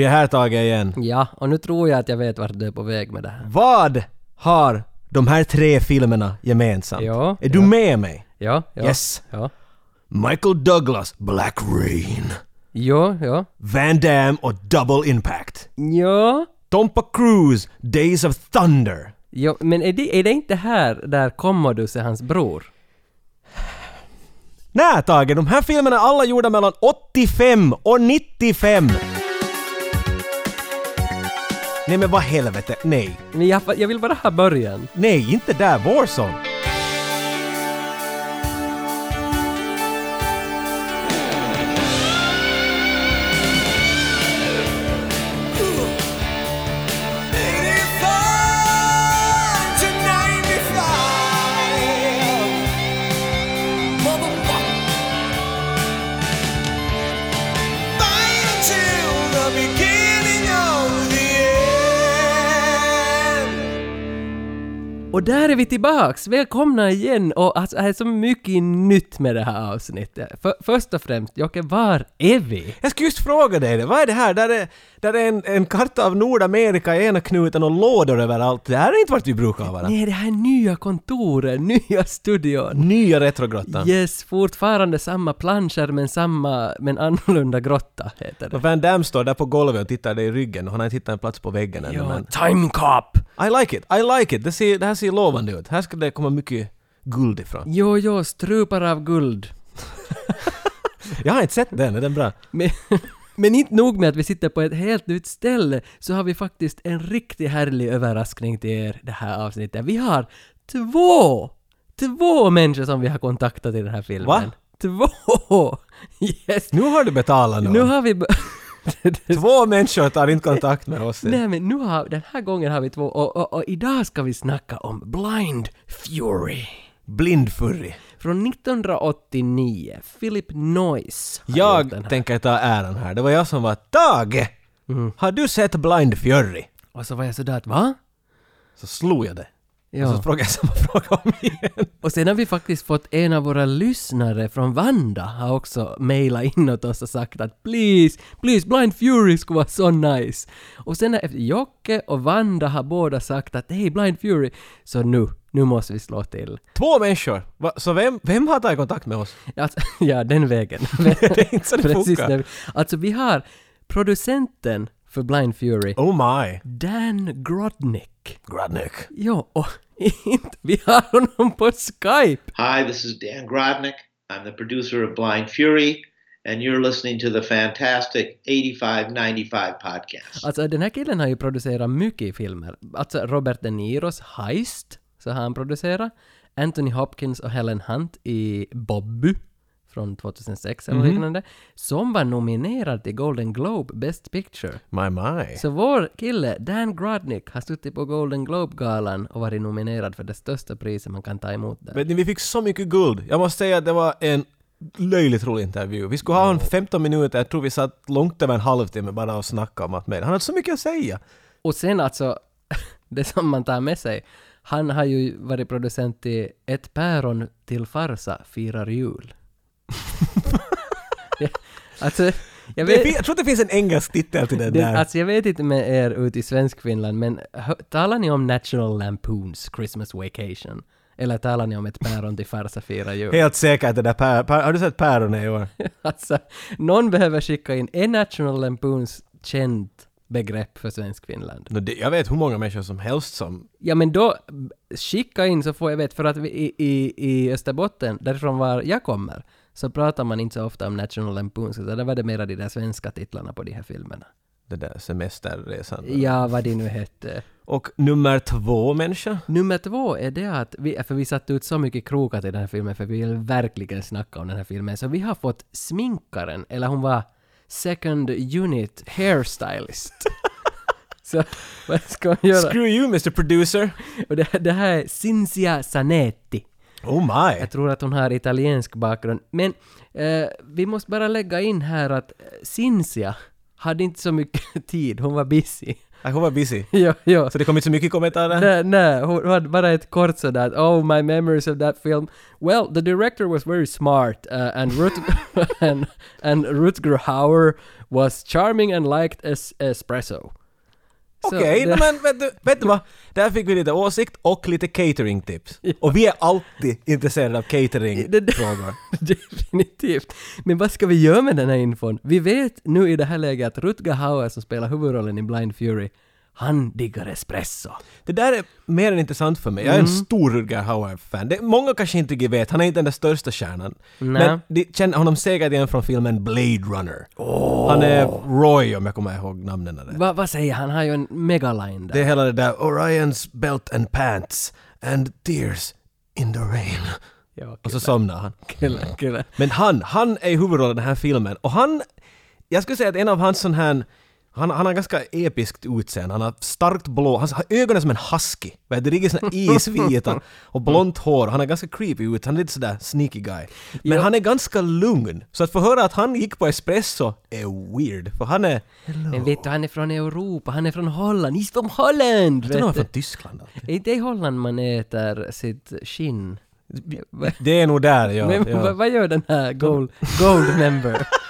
Vi är här Tage igen. Ja, och nu tror jag att jag vet vart du är på väg med det här. Vad har de här tre filmerna gemensamt? Ja, är du ja. med mig? Ja, ja. Yes. Ja. Michael Douglas, Black Rain. Jo, ja. Van Damme och Double Impact. Ja. Tompa Cruise, Days of Thunder. Jo, men är det, är det inte här där Commodus är hans bror? Nej Tage, de här filmerna är alla gjorda mellan 85 och 95. Nej men vad helvete, nej. Men jag, jag vill bara ha början. Nej, inte där, Warzone. Och där är vi tillbaks! Välkomna igen! Och alltså, det är så mycket nytt med det här avsnittet. För, först och främst, Jocke, var är vi? Jag skulle just fråga dig det. Vad är det här? Där är, där är en, en karta av Nordamerika i ena knuten och lådor överallt. Det här är inte vart vi brukar vara. Nej, det här nya kontoret, nya studion. Nya Retrogrottan. Yes, fortfarande samma planscher men samma, men annorlunda grotta heter det. Och Van Damme står där på golvet och tittar dig i ryggen och han har inte hittat en plats på väggen ännu Ja, men... Time Cop! I like it, I like it. Det, ser, det här ser lovande ut. Här ska det komma mycket guld ifrån. Jo, jo, strupar av guld. Jag har inte sett den, är den bra? Men, men inte nog med att vi sitter på ett helt nytt ställe, så har vi faktiskt en riktigt härlig överraskning till er det här avsnittet. Vi har två! Två människor som vi har kontaktat i den här filmen. Va? Två! Yes! Nu har du betalat någon. Nu har vi... Två människor tar inte kontakt med oss. Nej men nu har, den här gången har vi två och, och, och idag ska vi snacka om Blind Fury. Blindfurry. Från 1989, Philip Noyce Jag tänker ta äran här. Det var jag som var Tage! Mm. Har du sett Blind Fury? Och så var jag sådär att va? Så slog jag det. Och Ja. så frågade jag samma fråga om igen. Och sen har vi faktiskt fått en av våra lyssnare från Vanda har också mejlat in åt oss och sagt att please, please Blind Fury skulle vara så nice. Och sen efter Jocke och Vanda har båda sagt att hej Blind Fury, så nu, nu måste vi slå till. Två människor. Va? Så vem, vem har tagit kontakt med oss? Alltså, ja, den vägen. det är inte så det funkar. vi- Alltså vi har producenten för Blind Fury, Oh my. Dan Grodnick. Gradnick. Jo, och inte, vi har honom på Skype. Hi, this is Dan Grodnick. I'm the producer of Blind Fury, and you're listening to the fantastic 8595 podcast. Alltså den här killen har ju producerat mycket filmer. Alltså Robert De Niros Heist, så har han producerat. Anthony Hopkins och Helen Hunt i Bobby från 2006 eller liknande. Som var nominerad till Golden Globe Best Picture. My my. Så vår kille, Dan Grodnick, har suttit på Golden Globe-galan och varit nominerad för det största priset man kan ta emot där. Vet ni, vi fick så mycket guld. Jag måste säga att det var en löjligt rolig intervju. Vi skulle ha honom 15 minuter, jag tror vi satt långt över en halvtimme bara och snackade om allt med. Han hade så mycket att säga. Och sen alltså, det som man tar med sig, han har ju varit producent till Ett päron till farsa firar jul. Ja, alltså, jag vet, fin- jag tror att det finns en engelsk titel till den det, där. alltså jag vet inte med er ute i Svenskfinland, men talar ni om National Lampoons Christmas Vacation? Eller talar ni om Ett päron till farsa firar jul? Helt säkert det där pär, pär, Har du sett päronet i år? Alltså, någon behöver skicka in, är National Lampoons känt begrepp för Svenskfinland? Nå, det- Jag vet hur många människor som helst som... Ja men då, skicka in så får jag vet, för att vi, i, i, i Österbotten, därifrån var jag kommer, så pratar man inte så ofta om National Lampoons, så där var det mera de där svenska titlarna på de här filmerna. Det där semesterresan. Ja, vad de nu hette. Och nummer två människa? Nummer två är det att vi, för vi satte ut så mycket krokar till den här filmen, för vi vill verkligen snacka om den här filmen, så vi har fått sminkaren, eller hon var second unit hairstylist. så vad ska man göra? Screw you Mr Producer! Och det, det här är Cinzia Zanetti. Oh my! Jag tror att hon har italiensk bakgrund. Men eh, vi måste bara lägga in här att eh, Cinzia hade inte så mycket tid, hon var busy. Nej, Hon var busy. jo, jo. Så det kom inte så mycket kommentarer? Nej, nej, hon hade bara ett kort sådär Oh, my memories of that film. Well, the director was very smart uh, and, Rut and, and Rutger Hauer was charming and liked es- espresso. Okej, det- men vet du, vet du vad? Där fick vi lite åsikt och lite catering-tips. Och vi är alltid intresserade av catering-frågor. Definitivt. Men vad ska vi göra med den här infon? Vi vet nu i det här läget att Rutger Hauer som spelar huvudrollen i Blind Fury, han diggar espresso. Det där är mer än intressant för mig. Jag är Mm. en stor Rutger Hauer-fan. Det- Många kanske inte vet, han är inte den där största stjärnan. Nej. Men de känner honom säkert igen från filmen Blade Runner. Han är Roy om jag kommer ihåg namnen där. Va, vad säger han? Han har ju en megaline där. Det är hela det där Orions belt and pants and tears in the rain. Ja, Och så somnar han. kille, kille. Men han, han är i huvudrollen i den här filmen och han, jag skulle säga att en av hans sån här han, han har ganska episkt utseende. Han har starkt blå, han har ögonen som en husky. Vet du, riktigt sån här isvita och blont hår. Han är ganska creepy ut, han är lite sådär sneaky guy. Men Ja. han är ganska lugn. Så att få höra att han gick på espresso är weird. För han är... Men vet du, han är från Europa, han är från Holland. He's from Holland! Jag tror han är från. Tyskland. alltid. Är det i Holland man äter sitt skinn? Det är nog där, ja. Men ja. vad, vad gör den här Gold, gold member?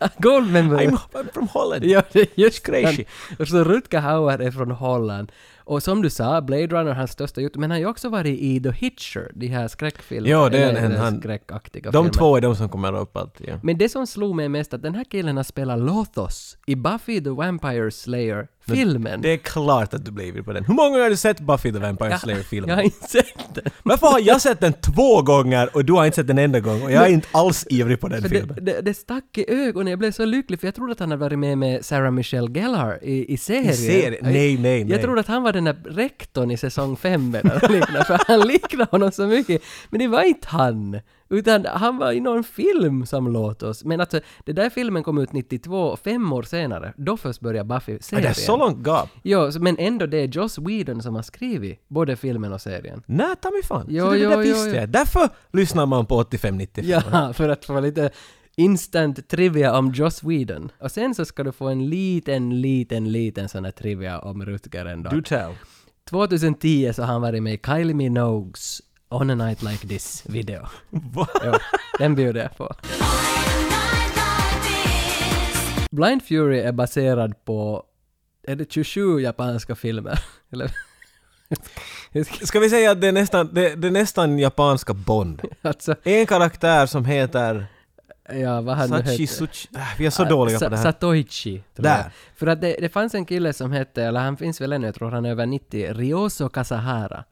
gold member? I'm, I'm from Holland. Ja, det är just Crazy. han. Och så Rutger Hauer är från Holland. Och som du sa, Blade Runner hans största ut, men han har ju också varit i The Hitcher, de här skräckfilmerna. Ja, det är eller en- han- skräckaktiga De filmen. två är de som kommer upp alltid. Ja. Men det som slog mig mest att den här killen har spelat Lothos i Buffy the Vampire Slayer-filmen. Det är klart att du blir ivrig på den. Hur många gånger har du sett Buffy the Vampire Jag har Slayer-filmen? inte sett den. Varför har jag sett den två gånger och du har inte sett den enda gång och jag är inte alls ivrig på den filmen? det, det, det stack i ögonen, jag blev så lycklig för jag trodde att han hade varit med med Sarah Michelle Gellar i, i serien. I serien? Nej, nej, Jag nej. trodde att han var den där rektorn i säsong 5 eller liknande, för han liknade honom så mycket. Men det var inte han. Utan han var i någon film som låt oss. Men alltså, den där filmen kom ut 92, fem år senare. Då först började Ja, Buffy-serien. det är så långt gap. Jo, men ändå det är Joss Whedon som har skrivit både filmen och serien. Nej, ta mig fan. Jo, så det, jo, det där jo, visste jo. jag. Därför lyssnar man på 85-95. Ja, för att få lite instant trivia om Joss Whedon. Och sen så ska du få en liten, liten, liten sån här trivia om Rutger ändå. Do tell. 2010 så har han varit med i Kylie Minogues On a Night Like This video. Va? Jo, den bjuder jag på. Blind Fury är baserad på, är det 27 japanska filmer? Eller? Ska vi säga att det är nästan, det, det är nästan japanska Bond. alltså, En karaktär som heter ja vad han nu Sachi heter. Suchi... Äh, vi är så dåliga Sa- på det här. Satoichi. tror Där. jag. För att det, det fanns en kille som hette, eller han finns väl ännu, jag tror han är över 90, Ryoso Kasahara.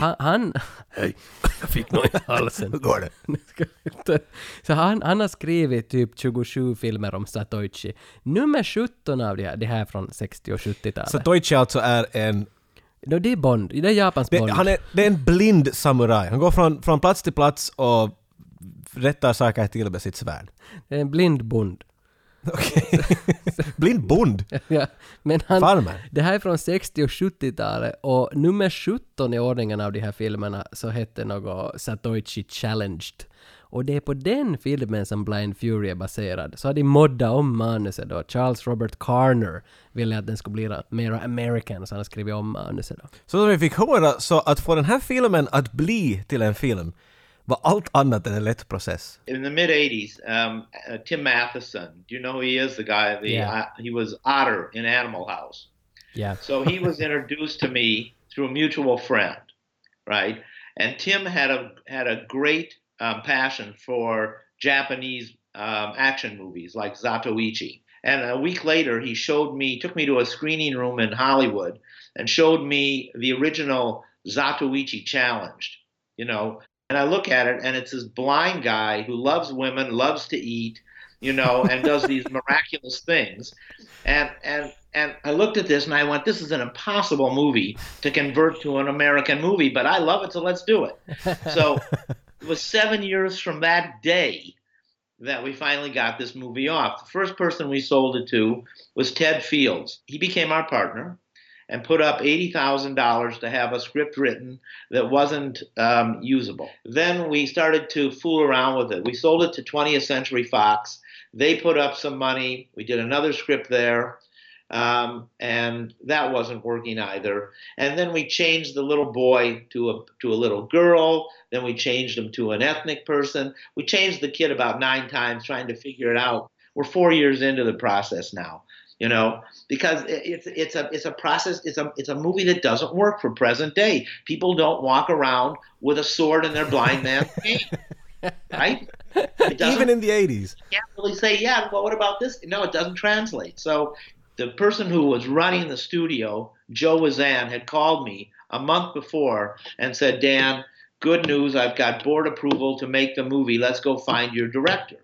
Han, han, Hej, jag fick något i halsen. Hur går det? Så han, han har skrivit typ 27 filmer om Satoichi. Nummer 17 av de här, det här är från 60 och 70-talet. Satoichi alltså är en... No, det är Bond, det är Japans Det, Bond. han är, det är en blind samuraj. Han går från, från plats till plats och rättar saker till med sitt svärd. Det är en blind Bond. Okej. blind bond. ja, men han, Farmer. det här är från 60 och 70-talet och nummer 17 i ordningen av de här filmerna så hette något Satoichi Challenged. Och det är på den filmen som Blind Fury är baserad. Så har de moddat om manuset då. Charles Robert Carner ville att den skulle bli mer American, så han har skrivit om manuset då. Så som vi fick höra, så att få den här filmen att bli till en film var allt annat än en lätt process. In the mid 80s, um, uh, Tim Matheson, do you know who he is? The guy, the Yeah. uh, he was Otter in Animal House. Yeah. So he was introduced to me through a mutual friend, right? And Tim had a had a great um, passion for Japanese um, action movies like Zatoichi. And a week later, he showed me, took me to a screening room in Hollywood, and showed me the original Zatoichi Challenged. You know, and I look at it, and it's this blind guy who loves women, loves to eat, you know, and does these miraculous things. And and and I looked at this and I went, this is an impossible movie to convert to an American movie, but I love it, so let's do it. So it was seven years from that day that we finally got this movie off. The first person we sold it to was Ted Fields. He became our partner and put up $80,000 to have a script written that wasn't um, usable. Then we started to fool around with it. We sold it to 20th Century Fox. They put up some money. We did another script there. Um, and that wasn't working either. And then we changed the little boy to a to a little girl. Then we changed him to an ethnic person. We changed the kid about nine times, trying to figure it out we're four years into the process now. You know, because it's it's a it's a process. It's a it's a movie that doesn't work for present day. People don't walk around with a sword in their blind man's hand, right? Even in the 80s. can't really say, yeah, well, what about this? No, it doesn't translate. So the person who was running the studio, Joe Wazan, had called me a month before and said, Dan, good news. I've got board approval to make the movie. Let's go find your director.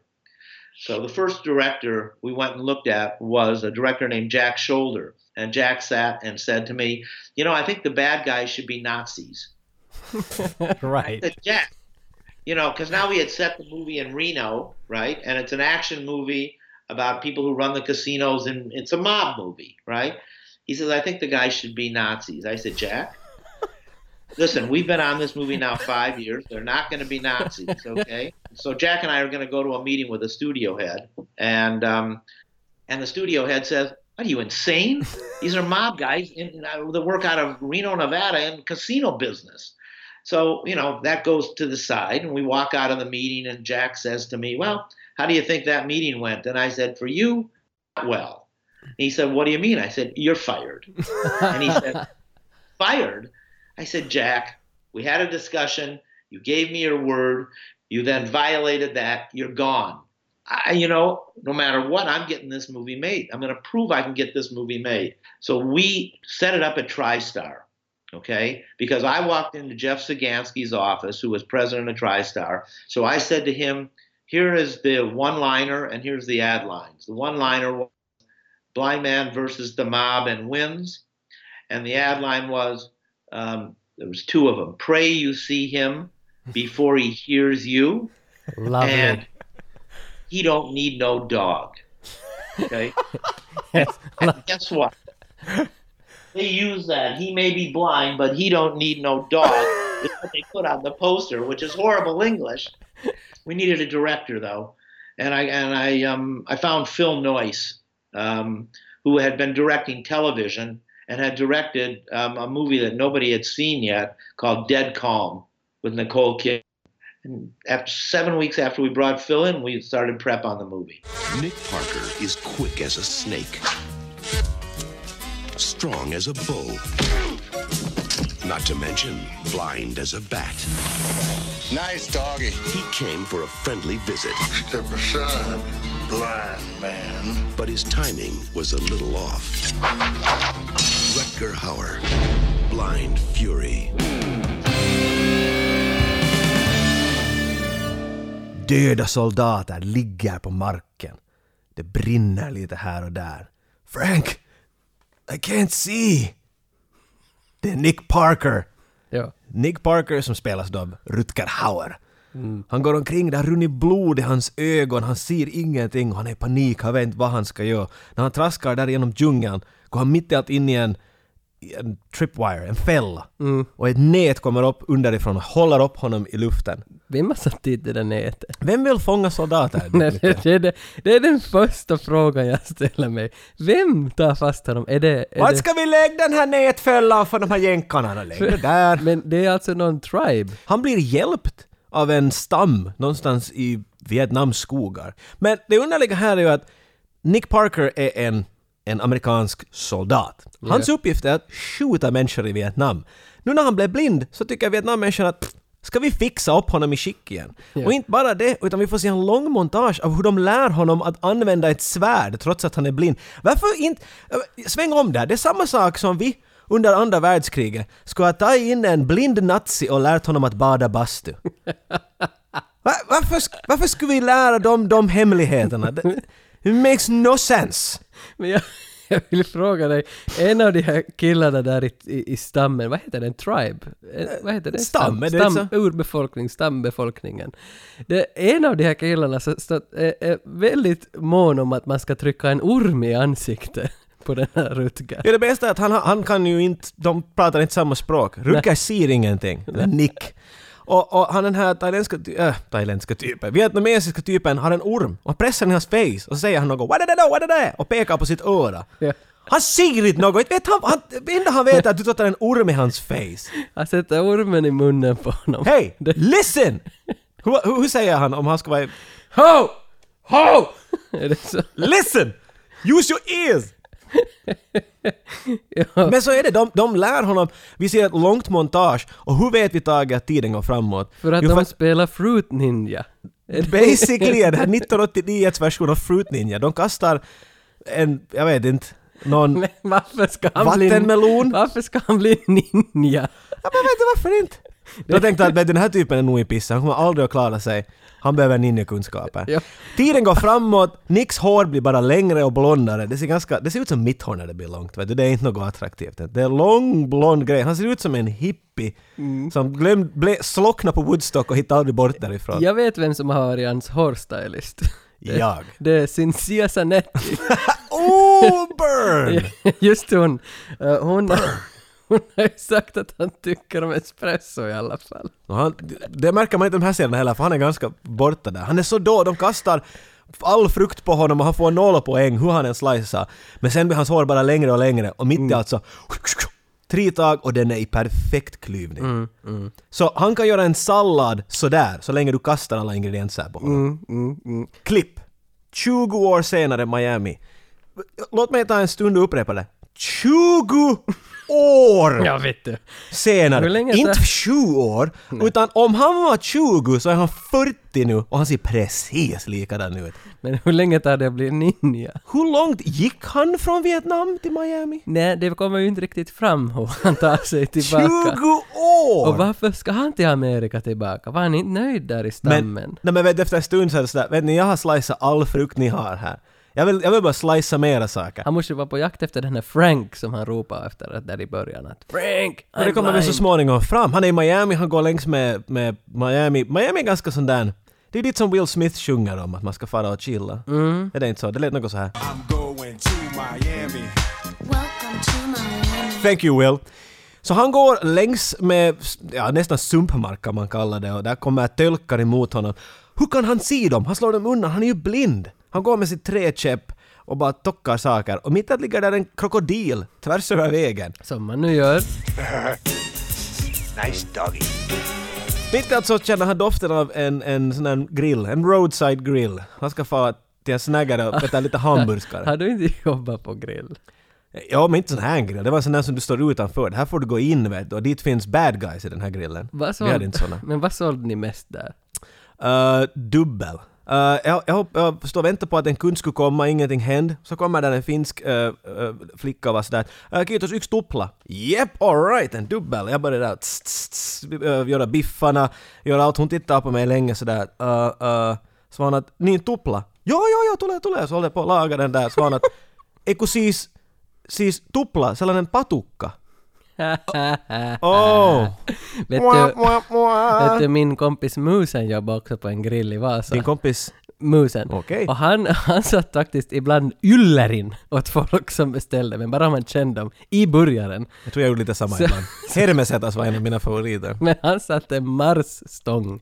So the first director we went and looked at was a director named Jack Shoulder. And Jack sat and said to me, you know, I think the bad guys should be Nazis. right. said, Jack, you know, because now we had set the movie in Reno, right? And it's an action movie about people who run the casinos, and it's a mob movie, right? He says, I think the guys should be Nazis. I said, Jack, listen, we've been on this movie now five years. They're not going to be Nazis, okay? So Jack and I are going to go to a meeting with a studio head, and um, and the studio head says, are you insane? These are mob guys in, uh, that work out of Reno, Nevada, in casino business." So, you know, that goes to the side, and we walk out of the meeting, and Jack says to me, Well, how do you think that meeting went? And I said, For you, well. And He said, What do you mean? I said, You're fired. and he said, Fired? I said, Jack, we had a discussion. You gave me your word. You then violated that. You're gone. I, you know, no matter what, I'm getting this movie made. I'm going to prove I can get this movie made. So we set it up at TriStar okay? Because I walked into Jeff Sagansky's office, who was president of TriStar. So I said to him, here is the one liner and here's the ad lines. The one liner was Blind Man versus the Mob and wins. And the ad line was um, there was two of them. Pray you see him before he hears you. Love and it. he don't need no dog. Okay? Yes. And guess what? They use that. He may be blind, but he don't need no dog. That's what they put on the poster, which is horrible English. We needed a director though, and I and I um I found Phil Noyce, um, who had been directing television and had directed um, a movie that nobody had seen yet called Dead Calm with Nicole Kidman. And after seven weeks after we brought Phil in, we started prep on the movie. Nick Parker is quick as a snake, strong as a bull, not to mention blind as a bat. Nice doggy. He came for a friendly visit, Step aside, blind man. but his timing was a little off. Rutger Hauer, Blind Fury. Döda soldater ligger på marken. Det brinner lite här och där. Frank! I can't see! Det är Nick Parker. Ja. Nick Parker som spelas då av Rutger Hauer. Han går omkring, det har runnit blod i hans ögon, han ser ingenting och han är i panik, han vet inte vad han ska göra. När han traskar där genom djungeln går han mitt i allt in i en, en tripwire, en fälla. Och ett nät kommer upp underifrån och håller upp honom i luften. Vem har satt dit det där nätet? Vem vill fånga soldater? Nej, det, är det, det är den första frågan jag ställer mig. Vem tar fast honom? Är det... Är Vart ska vi lägga den här nätfällan för de här jänkarna? Lägg det där. men det är alltså någon tribe? Han blir hjälpt av en stam någonstans i Vietnams skogar. Men det underliga här är ju att Nick Parker är en, en amerikansk soldat. Hans uppgift är att skjuta människor i Vietnam. Nu när han blev blind så tycker Vietnammänniskorna att "Pff, Ska vi fixa upp honom i skick igen? Ja. Och inte bara det, utan vi får se en lång montage av hur de lär honom att använda ett svärd trots att han är blind. Varför inte... äh, Sväng om där, det är samma sak som vi under andra världskriget skulle ha tagit in en blind nazi och lärt honom att bada bastu. Va, varför, varför skulle vi lära dem de hemligheterna? It makes no sense. Men jag, jag vill fråga dig, en av de här killarna där i, i, i stammen, vad heter den? Tribe? Eh, Vad heter det? Stam, stam så? urbefolkning, stambefolkningen. Det, en av de här killarna så, så, är, är väldigt mån om att man ska trycka en orm i ansiktet på den här Rutger. Ja, det bästa är att han, han kan ju inte, de pratar inte samma språk. Rutger ser ingenting. Eller Nick. Och, och han den här thailändska, äh, thailändska typen, vietnamesiska typen har en orm och pressar den i hans face och så säger han något what är det what är det? och pekar på sitt öra. Ja. Han ser inte något, vet han, han, det enda han vet är att du tar en orm i hans face. Jag sätter ormen i munnen på honom. Det- listen! Hur, hur, säger han om han ska vara... Ho! Ho! Så? Listen! Use your ears! Ja. Men så är det, de, de lär honom, vi ser ett långt montage och hur vet vi Tage att tiden går framåt? För att Jo, de spelar Fruit Ninja. Basically det här 1989 version av Fruit Ninja. De kastar en, jag vet inte, någon... Varför ska han bli... Vattenmelon? Varför ska han bli ninja? Ja, men vet du varför inte? Då tänkte jag att den här typen är nog i pissen, han kommer aldrig att klara sig. Han behöver ninjakunskaper. Ja. Tiden går framåt, Nicks hår blir bara längre och blondare. Det ser, ganska, det ser ut som mitt hår när det blir långt. Vet du? Det är inte något attraktivt. Det är lång blond grej. Han ser ut som en hippie som glömde, ble, slocknade på Woodstock och hittade aldrig bort därifrån. Jag vet vem som har varit hans hårstylist. Det- Jag. Det är Cynthia Zanetti. Oh, burn! Just hon. eh, hon, hon har ju sagt att han tycker om espresso i alla fall. Han, det märker man inte i de här scenerna heller, för han är ganska borta där. Han är så då, de kastar all frukt på honom och han får noll poäng hur han än slicear. Men sen blir hans hår bara längre och längre och mitt i alltså tre tag och den är i perfekt klyvning. Så han kan göra en sallad sådär, så länge du kastar alla ingredienser på honom. Klipp! 20 år senare Miami. Låt mig ta en stund och upprepa det. 20 år! Ja, vet du. senare. Inte? 20 år, utan om han var 20 så är han 40 nu och han ser precis likadan ut. Men hur länge tar det att bli ninja? Hur långt gick han från Vietnam till Miami? Nej, det kommer ju inte riktigt fram hur han tar sig 20 tillbaka. år! Och varför ska han till Amerika tillbaka? Var han inte nöjd där i stammen? men, nej men vet, efter en stund så är det sådär, vet ni jag har slicat all frukt ni har här. Jag vill, jag vill bara slicea mera saker. Han måste ju vara på jakt efter den här Frank som han ropade efter där i början. Att Frank! Och det kommer väl så småningom fram. Han är i Miami, han går längs med, med Miami. Miami är ganska sån där... Det är dit som Will Smith sjunger om, att man ska fara och chilla. Mm. Är det inte så? Det lät något så här. I'm going to Miami. Welcome to Miami. Thank you Will. Så han går längs med, ja nästan sumpmark kan man kalla det och där kommer tölkar emot honom. Hur kan han se dem? Han slår dem undan, han är ju blind. Han går med sitt träkäpp och bara tockar saker och mitt i att ligger där en krokodil tvärs över vägen. Som man nu gör. Nice doggy. Mitt i allt så känner han doften av en, en sån här grill, en roadside grill. Han ska få till en snaggare och äta lite hamburgare. Har du inte jobbat på grill? Ja, men inte sån här grill. Det var en sån där som du står utanför. Det här får du gå in vet du och dit finns bad guys i den här grillen. Vad Vi hade inte såna. Men vad sålde ni mest där? Uh, dubbel. Uh, jag, jag, hopp- jag står och väntar på att en kund skulle komma, ingenting hände. Så kommer där en finsk uh, uh, flicka och var sådär uh, ”Kiitos, yksi tuppla”. ”Jep, alright, en dubbel”. Jag började där tss, tss, tss, göra biffarna, göra allt. Hon tittade på mig länge sådär. Uh, uh, så att ”Niin tuppla”. ”Jo, jo, jo” tulee, tulee”. Så håller jag på att laga den där. Så hon att ”Eiku siis, siis tupla, sellainen patukka”. Oh. vet, du, vet du, min kompis Musen jobbar också på en grill i Vasa. Din kompis Musen. Okej. Och han, han satt faktiskt ibland yllerin åt folk som beställde, men bara man kände dem, i burgaren. Jag tror jag gjorde lite samma Så- ibland. Hermesetas var en av mina favoriter. Men han satte Mars-stång.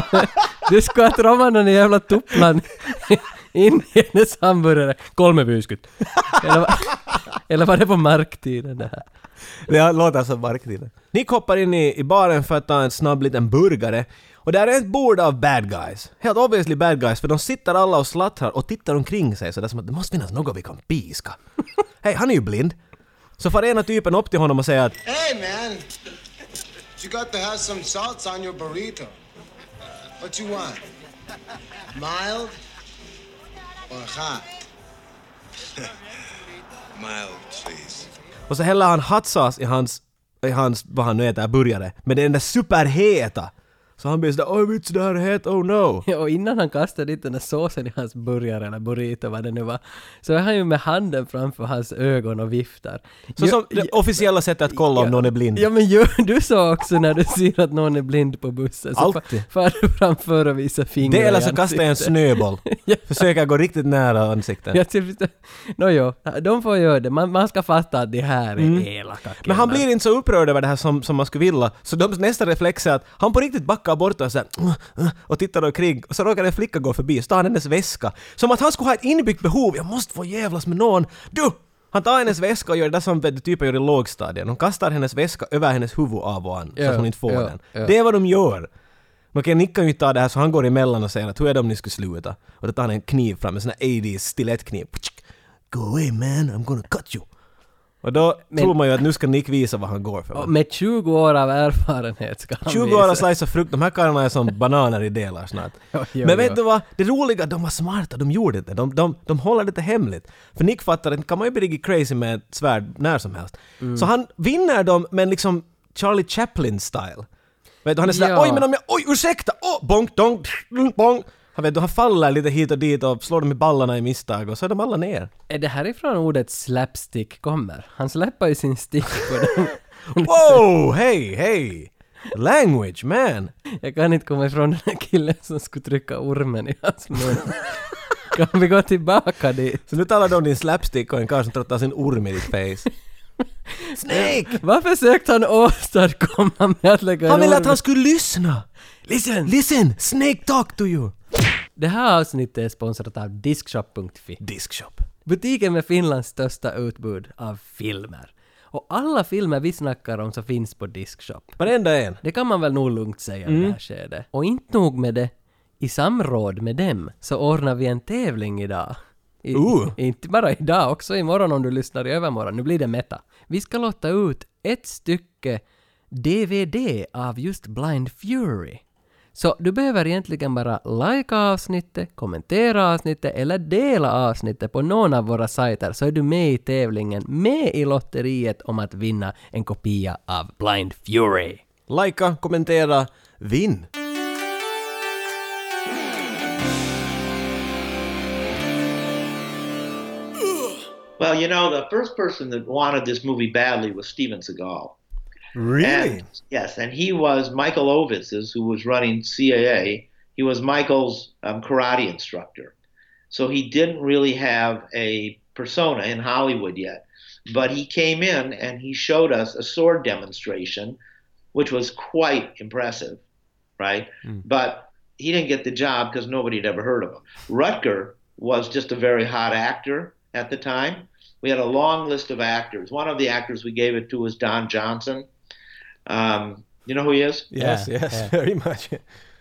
du skulle ha trommat den jävla tupplan in i hennes hamburgare. Kolme viiskymmentä. Eller, eller var det på marktiden det här? Det låter som marktiden. Nick hoppar in i, i baren för att ta en snabb liten burgare. Och där är ett bord av bad guys. Helt obviously bad guys, för de sitter alla och slattrar och tittar omkring sig sådär som att det måste finnas något vi kan piska. Hej, han är ju blind. Så far ena typen upp till honom och säger att Hey, man. You got to have some salts on your burrito. What you want? Mild or hot? Mild, please. Och så häller han hot sauce i hans, i hans, vad han nu äter, burgare. Men det är den där superheta. Så han blir sådär oj vits det här är het, oh no. Och innan han kastade dit den där såsen i hans burgare eller burrito, vad det nu var, så är han ju med handen framför hans ögon och viftar. Så som det officiella sättet att kolla om någon är blind. Ja men gör du så också när du ser att någon är blind på bussen? Så Alltid. far du framför och visar fingrar Det eller så kastar jag en snöboll. Ja. Försöker gå riktigt nära ansiktet. Jag tycker Nåjo, de får göra det. Man, man ska fatta att det här är elaka Mm. Men han blir inte så upprörd över det här som, som man skulle vilja. Så de, nästa reflex är att han på riktigt backar bort och, så här, "Uh, uh", och tittar omkring. Och så råkar en flicka gå förbi och så tar han hennes väska. Som att han skulle ha ett inbyggt behov. Jag måste få jävlas med någon. Du! Han tar hennes väska och gör det där som typen gör i lågstadiet. De kastar hennes väska över hennes huvud av och an. så att hon inte får den. Det är vad de gör. Okej, Nick kan ju inte ta det här så han går emellan och säger att hur är det om ni skulle sluta? Och då tar han en kniv fram, en sån här 80s stilettkniv. Go away man, I'm gonna cut you. Och då tror man ju att nu ska Nick visa vad han går för. Och med 20 år av erfarenhet ska han 20 visa. år av slice av frukt, de här karlarna är som bananer i delar snart. Jo, jo, Men vet jo. du vad? Det roliga, de var smarta, de gjorde det. De, de, de håller det hemligt. För Nick fattar att kan man ju bli riktigt crazy med ett svärd när som helst. Mm. Så han vinner dem, men liksom Charlie Chaplin-style. Vet du, han är sådär Ja. oj men om jag, oj ursäkta, åh, bonk, donk, bong. Han vet du, han faller lite hit och dit och slår dem i ballarna i misstag och så är de alla ner. Är det härifrån ordet slapstick kommer? Han släpper ju sin stick på den. Wow, hej, hej! Language, man! Jag kan inte komma ifrån den här killen som skulle trycka ormen i hans mun. Kan vi gå tillbaka dit? Så nu talar du om din slapstick och en karl som trottar sin orm i ditt face. Snake! Vad försökte han åstadkomma med att lägga en Han ville orm- att han skulle lyssna! Listen! Listen! Snake talk to you! Det här avsnittet är sponsrat av Diskshop.fi. Diskshop. Butiken med Finlands största utbud av filmer. Och alla filmer vi snackar om så finns på Diskshop. Varenda en. Det kan man väl nog lugnt säga i det här skedet. Och inte nog med det, i samråd med dem så ordnar vi en tävling idag. I, Ooh. Inte bara idag, också imorgon om du lyssnar i övermorgon. Nu blir det meta. Vi ska låta ut ett stycke DVD av just Blind Fury. Så du behöver egentligen bara like avsnittet, kommentera avsnittet eller dela avsnittet på någon av våra sajter så är du med i tävlingen, med i lotteriet om att vinna en kopia av Blind Fury. Lajka, kommentera, vinn! Well, you know, the first person that wanted this movie badly was Steven Seagal. Really? And, yes, and he was Michael Ovitz's, who was running CAA. He was Michael's um, karate instructor. So he didn't really have a persona in Hollywood yet. But he came in and he showed us a sword demonstration, which was quite impressive, right? But he didn't get the job because nobody had ever heard of him. Rutger was just a very hot actor at the time. We had a long list of actors. One of the actors we gave it to was Don Johnson. Um, you know who he is? Yes, Yeah, yes, yeah. very much.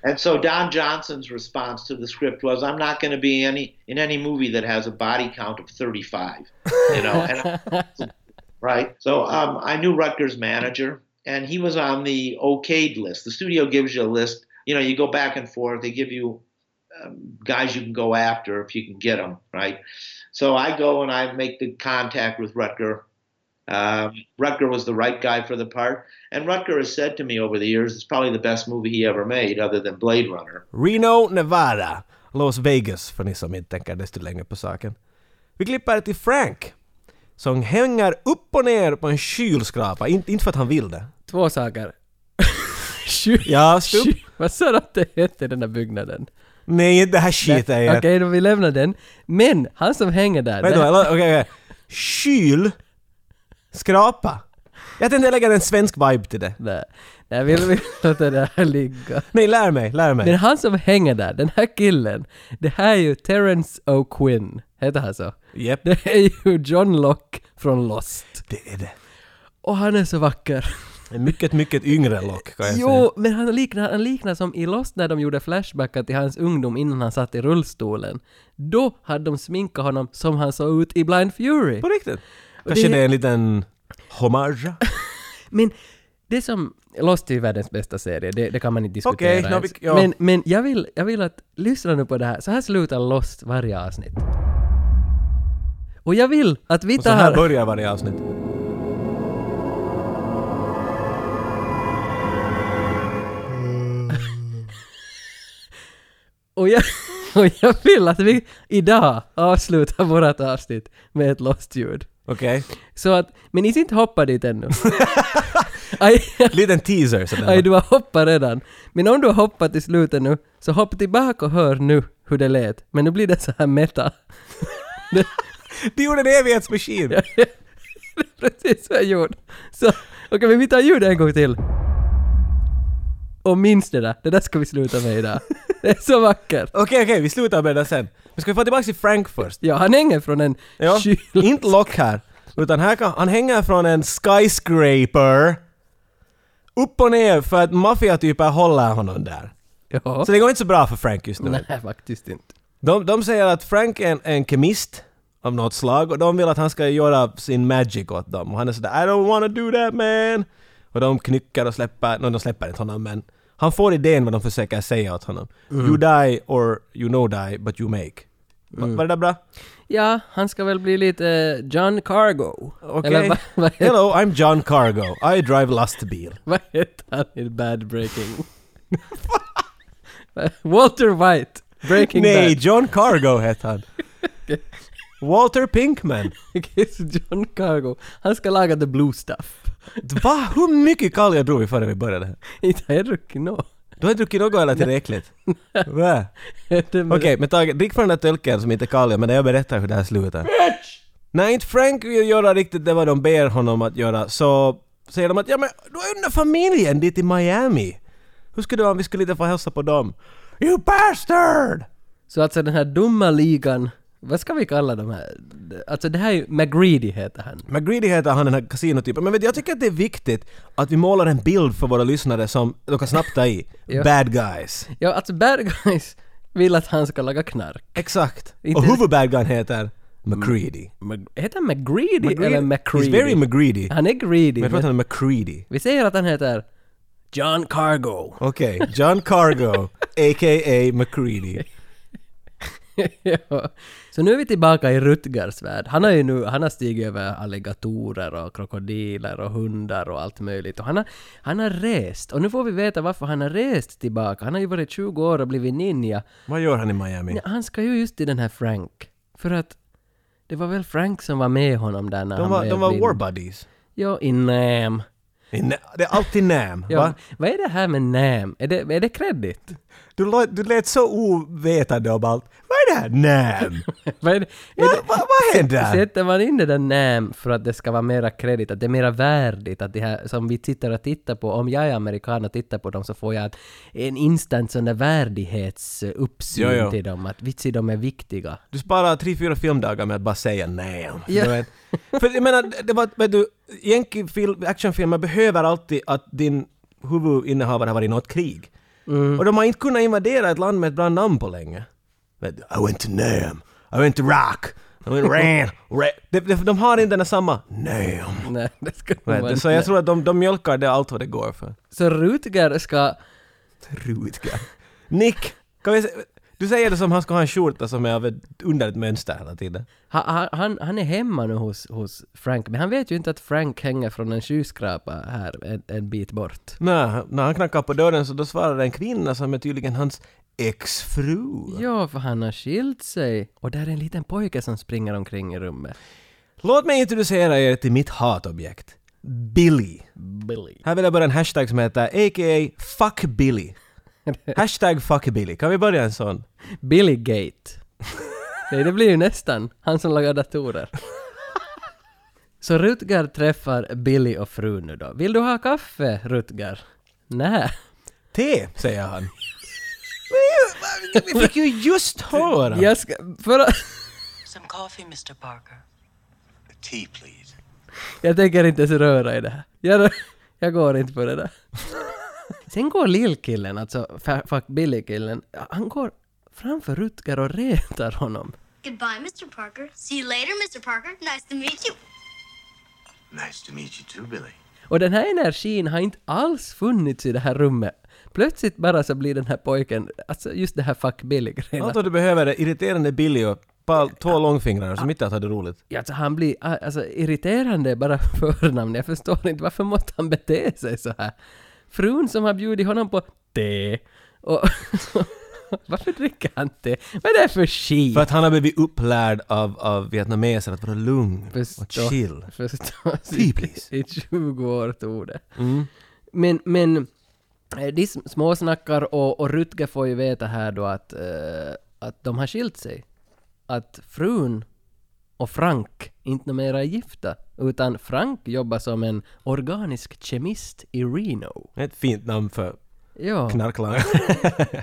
And so Don Johnson's response to the script was, "I'm not going to be any in any movie that has a body count of 35." You know, and, right? So um, I knew Rutgers' manager, and he was on the okayed list. The studio gives you a list. You know, you go back and forth. They give you um, guys you can go after if you can get them, right? So I go and I make the contact with Rutger. Um, Rutger was the right guy for the part, and Rutger has said to me over the years, it's probably the best movie he ever made, other than Blade Runner. Reno, Nevada. Las Vegas, för ni som inte tänker desto längre på saken. Vi klipper till Frank, som hänger upp och ner på en kylskrapa. Inte, inte för att han vill det. Två saker. Sky- Ja, stup. Vad sa du att det hette den där byggnaden? Nej, det här skiter jag i. Okej, då vi lämnar den. Men han som hänger där. Vad? Okej, okej. Kyl. Skrapa. Jag tänkte lägga en svensk vibe till det. Nej, nej vi vill låta det här ligga. Nej, lär mig, lär mig. Men han som hänger där, den här killen, det här är ju Terence O'Quinn. Heter han så? Japp. Det är ju John Locke från Lost. Det är det. Och han är så vacker. En mycket, mycket yngre lock kan jag säga. Jo, men han liknar, han liknar som i Lost när de gjorde flashbackar till hans ungdom innan han satt i rullstolen. Då hade de sminkat honom som han såg ut i Blind Fury. På riktigt. Kanske det- det är en liten hommage. Men det som Lost är ju världens bästa serie, det, det kan man inte diskutera nå, ens. vi- ja. Men, men jag, vill, jag vill att, lyssna nu på det här, så här slutar Lost varje avsnitt. Och jag vill att vi Och så här tar... börjar varje avsnitt. Och jag, och jag vill att vi idag avslutar vårat avsnitt med ett Lost-ljud. Okej. Så att, men ni inte hoppa dit ännu. aj, Liten teaser sådär. aj, du har hoppat redan. Men om du har hoppat till slutet nu, så hoppa tillbaka och hör nu hur det lät. Men nu blir det så här meta. det, Du gjorde en evighetsmaskin! precis vad jag gjorde. Så, okej men vi tar ljudet en gång till. Och minns det där, det där ska vi sluta med idag. Det är så vackert. Okej, okej, vi slutar med det sen. Ska vi få tillbaka till Frank först? Ja, han hänger från en Ja, kyl... inte lock här. Utan här kan, han hänger från en skyscraper upp och ner för att maffiatyper håller honom där. Ja. Så det går inte så bra för Frank just nu. Nej, faktiskt inte. De, de säger att Frank är en, en kemist av något slag och de vill att han ska göra sin magic åt dem. Och han är sådär I don't wanna do that man! Och de knycker och släpper, no, de släpper inte honom men han får idén vad de försöker säga åt honom. You die or you know die but you make. Va, var det där bra? Ja, han ska väl bli lite eh, John Cargo. Okej. Heter, Hello, I'm John Cargo. I drive lastbil. vad heter han i Bad Breaking? Walter White. Breaking Nej, Bad. John Cargo heter han. Walter Pinkman. John Cargo. Han ska laga the blue stuff. Va? Hur mycket kalja drog vi före vi började? här? Inte har jag druckit nå. Du har inte druckit något eller tillräckligt? Okej, men Tage, drick från den där tölken som inte är kall, men jag berättar hur det här slutar. När inte Frank vill göra riktigt det vad de ber honom att göra så säger de att ja men du har där familjen dit i Miami. Hur skulle det vara om vi skulle lite få hälsa på dem? You bastard! Så alltså den här dumma ligan, vad ska vi kalla de här? Alltså det här är ju, McGreedy heter han. McGreedy heter han den här kasinotypen, men vet du, jag tycker att det är viktigt att vi målar en bild för våra lyssnare som de kan snabbt ta i. Ja. Bad guys. Ja, alltså bad guys vill att han ska laga knark. Exakt. Inte- Och huvudbad guyn heter McCready. Mag- heter han McGreedy McGreedy- eller McCreedy? He's very McGreedy. Han är greedy. Men jag tror att han är McCready. vi säger att han heter John Cargo. Okej, John Cargo, a.k.a. McCready. ja. Så nu är vi tillbaka i Rutgers värld. Han har ju nu, han har stigit över alligatorer och krokodiler och hundar och allt möjligt. Och han har, han har rest. Och nu får vi veta varför han har rest tillbaka. Han har ju varit 20 år och blivit ninja. Vad gör han i Miami? Han ska ju just till den här Frank. För att det var väl Frank som var med honom där när De han var, blev de var blind. war buddies. Ja, i Nam. I Det är alltid Nam, Ja, va? vad är det här med Nam? Är det, är det kredit? Du, lät- du lät så ovetande om allt. Det här Nam? vad är det? Är Va, det va, vad händer? Sätter man in det där NAM för att det ska vara mera kredit, att det är mera värdigt, att det här som vi tittar och tittar på, om jag är amerikan och tittar på dem så får jag en instant sån där värdighetsuppsyn Jo, jo. till dem, att vitsi de är viktiga. Du sparar tre, fyra filmdagar med att bara säga Nam. Ja. Vet. För jag menar, det var, vet du, Yankee-film, actionfilmer behöver alltid att din huvudinnehavare har varit i något krig. Mm. Och de har inte kunnat invadera ett land med ett bra namn på länge. I went to Nam, I went to Rock, I went ran, ran. De, de, de har inte den där samma Nam. Nej, det ska vara du, så jag tror att de, de mjölkar det allt vad det går för. Så Rutger ska... Rutger. Nick, kan vi se, du säger det som han ska ha en skjorta som är av ett underligt mönster hela tiden. Ha, ha, han, han är hemma nu hos, hos Frank, men han vet ju inte att Frank hänger från en skyskrapa här en, en bit bort. Nej, när han knackar på dörren så då svarar en kvinna som är tydligen hans exfru. Ja, för han har skilt sig. Och där är en liten pojke som springer omkring i rummet. Låt mig introducera er till mitt hatobjekt. Billy. Billy. Här vill jag börja en hashtag som heter a.k.a. fuck Billy. Hashtag fuck Billy. Kan vi börja en sån? Billy Gate. Nej, det blir ju nästan han som lagar datorer. Så Rutger träffar Billy och frun nu då. Vill du ha kaffe, Rutger? Nej. Te, säger han. Men Vi fick ju just höra! Jag ska... För att... Some coffee, Mr. Parker. Tea, please. Jag tänker inte ens röra i det här. Jag, jag går inte på det där. Sen går lillkillen, alltså fuck Billy-killen, han går framför Rutger och retar honom. Goodbye, Mr. Parker. See you later, Mr. Parker. Nice to meet you. Nice to meet you too, Billy. Och den här energin har inte alls funnits i det här rummet. Plötsligt bara så blir den här pojken, alltså just det här fuck Billy-grejen. Allt vad du behöver är irriterande Billy och två långfingrar som inte har det roligt. Ja, Alltså han blir alltså, irriterande bara förnamn. Jag förstår inte varför måste han bete sig så här. Frun som har bjudit honom på te. Och varför dricker han te? Vad är det för skit? För att han har blivit upplärd av, av vietnameser att vara lugn och Förstå- chill. Förstås. Please. I 20 år tog det. Mm. Men, men eh, de sm- småsnackar och, och Rutger får ju veta här då att, eh, att de har skilt sig. Att frun och Frank inte mera är gifta, utan Frank jobbar som en organisk kemist i Reno. Ett fint namn för Ja, knarklangare.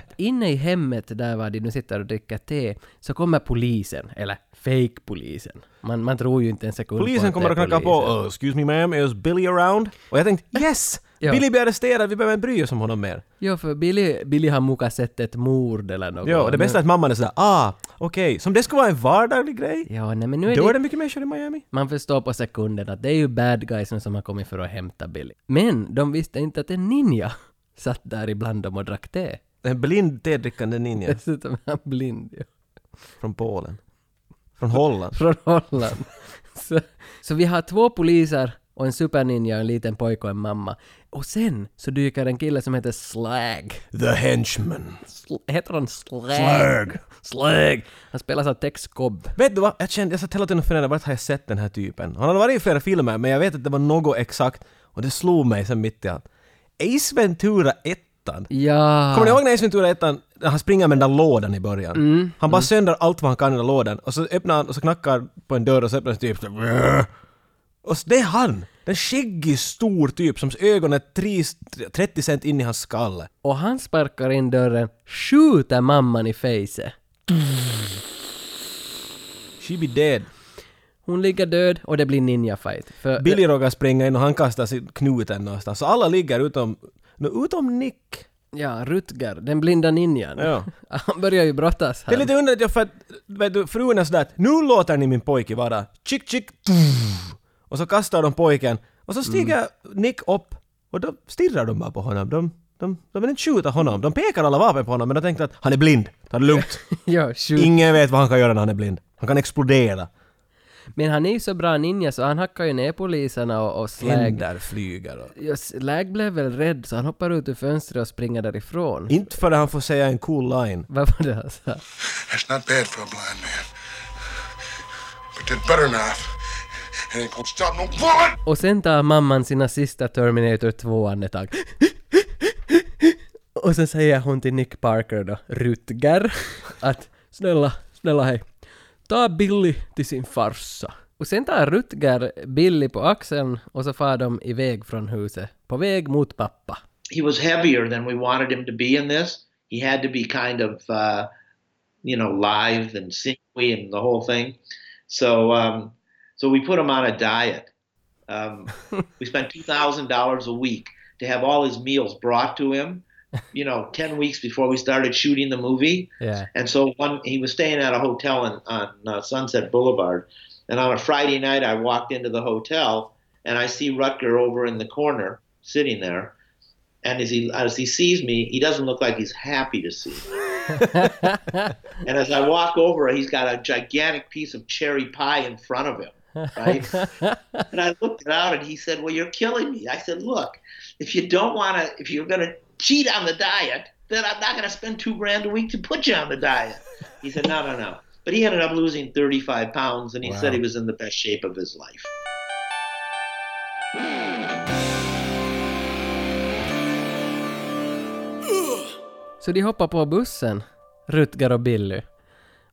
inne i hemmet där var de nu sitter och dricker te, så kommer polisen, eller fake-polisen. Man, man tror ju inte en sekund på Polisen att kommer det och är knackar på. polisen. Oh, excuse me ma'am, is Billy around? Och jag tänkte yes! Ja. Billy blir arresterad, vi behöver inte bry oss om honom mer. Jo, för Billy, Billy har muka sett ett mord eller något. Ja, och det bästa är att mamman är sådär ah, okej, som det skulle vara en vardaglig grej. Ja, nej men nu är Då är det... det mycket människor i Miami. Man förstår på sekunden att det är ju bad guys som har kommit för att hämta Billy. Men de visste inte att en ninja satt där ibland dem och drack te. En blind tedrickande ninja Dessutom är han blind ju. från Polen. Från Holland. Från Holland. Så, så vi har två poliser och en superninja och en liten pojke och en mamma. Och sen så dyker en kille som heter Slag. The henchman. Sl- heter han Slag? Slag. Slag! Han spelas av Tex Cobb. Vet du vad? Jag kände, jag satt hela tiden och funderade, vart har jag sett den här typen? Han hade varit i flera filmer, men jag vet att det var något exakt. Och det slog mig sen mitt i allt. Ace Ventura 1 Ja. Kommer ni ihåg när Ace Ventura 1 när han springer med den där lådan i början? Mm, han bara sönder allt vad han kan i den där lådan och så öppnar han och så knackar på en dörr och så öppnar den typ så Och det är han! Den skäggig stor typ som ögonen är tre- 30 cent in i hans skalle. Och han sparkar in dörren, skjuter mamman i facet. She be dead. Hon ligger död och det blir ninja-fight. För Billy råkar springa in och han kastar sin knuten någonstans. Så alla ligger utom, utom Nick. Ja, Rutger, den blinda ninjan. Ja. Han börjar ju brottas Det är lite underligt för att vet du, frun är sådär att nu låter ni min pojke vara chick chick och så kastar de pojken och så stiger Nick upp och då stirrar de bara på honom. De, de, de vill inte skjuta honom. De pekar alla vapen på honom men de tänkte att han är blind. Ta det lugnt. ja, shoot. Ingen vet vad han kan göra när han är blind. Han kan explodera. Men han är ju så bra ninja så han hackar ju ner poliserna och, och Slag... Händer flyger och... Ja, Slag blev väl rädd så han hoppar ut ur fönstret och springer därifrån. Inte förrän han får säga en cool line. Vad var det han sa? That's not bad for a blind man. But that butter knife, och sen tar mamman sina sista Terminator 2-andetag. Och sen säger hon till Nick Parker då, Rutger, att snälla, snälla hej, ta Billy till sin farsa. Och sen tar Rutger Billy på axeln och så far de iväg från huset, på väg mot pappa. he was heavier than we wanted him to be in this. He had to be kind of, uh, you know, live and sinewy and the whole thing. So, um, so we put him on a diet. Um, we spent two thousand dollars a week to have all his meals brought to him. You know, ten weeks before we started shooting the movie. Yeah. And so one, he was staying at a hotel in, on uh, Sunset Boulevard. And on a Friday night, I walked into the hotel and I see Rutger over in the corner sitting there. And as he as he sees me, he doesn't look like he's happy to see me. and as I walk over, he's got a gigantic piece of cherry pie in front of him. Right? and I looked it out and he said, Well, you're killing me. I said, Look, if you don't want to, if you're going to cheat on the diet, then I'm not going to spend two grand a week to put you on the diet. He said, No, no, no. But he ended up losing 35 pounds and he said he was in the best shape of his life. Så de hoppar på bussen, Rutger och Billy.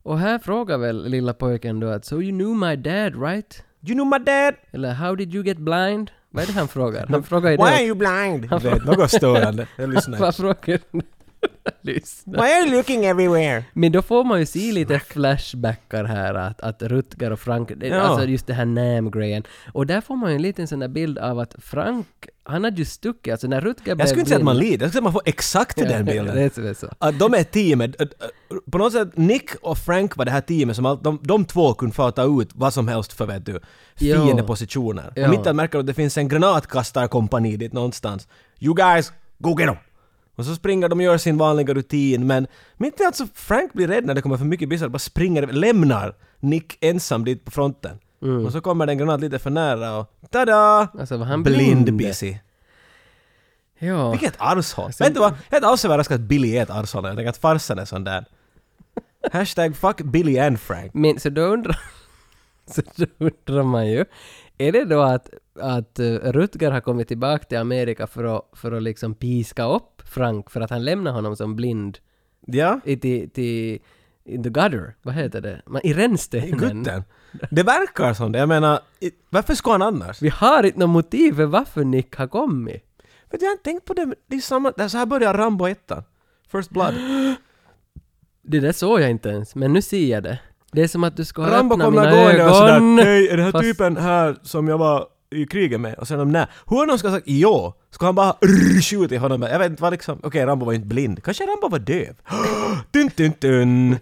Och här frågar väl lilla pojken då att “So you knew my dad, right?” You know my dad? Eller “How did you get blind?” Vad är det han frågar? Han frågar ju Why are det. you blind? Du vet, något störande. Jag lyssnar. Vad frågar? Lyssna. Why are you looking everywhere? Men då får man ju se lite flashbackar här att, att Rutger och Frank, det- Ja. alltså just det här Nam-grejen. Och där får man ju en liten sån där bild av att Frank, han hade ju stuckit, alltså när Rutger Jag skulle inte säga att man lider, jag skulle säga att man får exakt den bilden. det är så. Att de är teamet. På något sätt, Nick och Frank var det här teamet som all, de, de två kunde få ta ut vad som helst för vet du, fiendepositioner. Ja. Och mitt i allt märker att det finns en granatkastarkompani dit någonstans. You guys, go get them! Och så springer de och gör sin vanliga rutin men mitt i allt så Frank blir rädd när det kommer för mycket bissar bara springer, lämnar Nick ensam dit på fronten. Och så kommer det en granat lite för nära och tada! Alltså var han blind blind? busy. Ja. Vilket arshåll! Vet du vad? Jag är inte alls överraskad att Billy är ett arshåll. Jag tänker att farsan är sån där. Hashtag fuck Billy and Frank. Men så då undrar, så då undrar man ju, är det då att, att uh, Rutger har kommit tillbaka till Amerika för att, för att liksom piska upp Frank för att han lämnar honom som blind Ja? i, till, till in the gutter, vad heter det? Man, I I rännstenen. gutten. Det verkar som det. Jag menar, i, varför ska han annars? Vi har inte något motiv för varför Nick har kommit. Du, jag har inte tänkt på det. men Det är samma... Det är så här börjar Rambo 1. First Blood. Det där såg jag inte ens, men nu ser jag det. Det är som att du ska Rambo öppna kommer mina gående ögon. och sådär Hej, är det här fast- typen här som jag var i kriget med? Och är de nej. Hur någon ska ha sagt ja? Ska han bara skjuta i honom? Jag vet inte vad liksom, okej Rambo var ju inte blind. Kanske Rambo var döv? dun dun dun!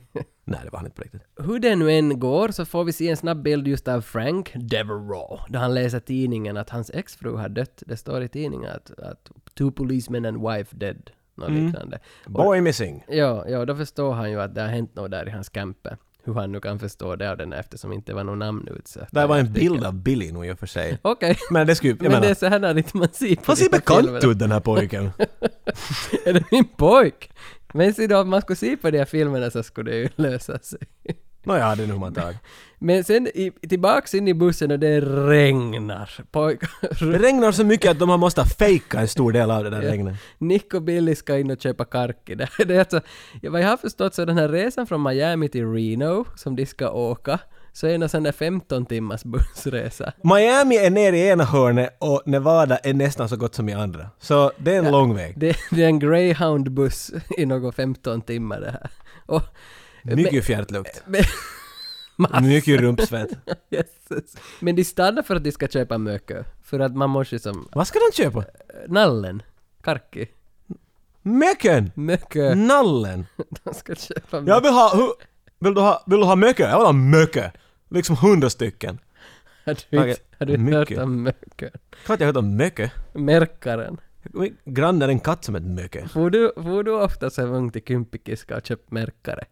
Nej, det var han inte på riktigt. Hur det nu än går så får vi se en snabb bild just av Frank Devereaux då han läser tidningen att hans exfru har dött. Det står i tidningen att, att two policemen and wife dead. Något liknande. Och- Boy missing. Ja, ja, då förstår han ju att det har hänt något där i hans camper. Hur han nu kan förstå det av den eftersom inte var något namn utsatt. Där var en bild av Billy nog i och för sig. Okej. Men det skulle, Men menar, det är så här inte man ser han ser bekant ut den här pojken. Är det min pojk? Men se då, om man skulle se på de här filmerna så skulle det ju lösa sig. Nåja, det är nog man tar. Men sen i, tillbaks in i bussen och det regnar. Pojkar... Det regnar så mycket att de har måste fejka en stor del av det där Ja. regnet. Nick och Billy ska in och köpa karki. Det, det är alltså, ja, vad jag har förstått så den här resan från Miami till Reno som de ska åka, så är det en sån där 15 timmars bussresa. Miami är nere i ena hörnet och Nevada är nästan så gott som i andra. Så det är en lång väg. Det, det är en greyhound-buss i något 15 timmar det här. Och, Mycket fjärtlukt. Mycket rumpsvett. Jesus. Men de stannar för att de ska köpa mökö. För att man måste som... Vad ska de köpa? Nallen. Karki. Möken! Mökö. Nallen! De ska köpa Jag vill ha... Hu, vill, du ha vill du ha mökö? Jag vill ha mökö! Liksom hundra stycken. Har du, inte- har du hört mycket. om mökö? Klart jag hört om mökö. Märkaren. Min granne är en katt som heter mökö. Får du, får du ofta som ung till Kympikiska och köpt märkare?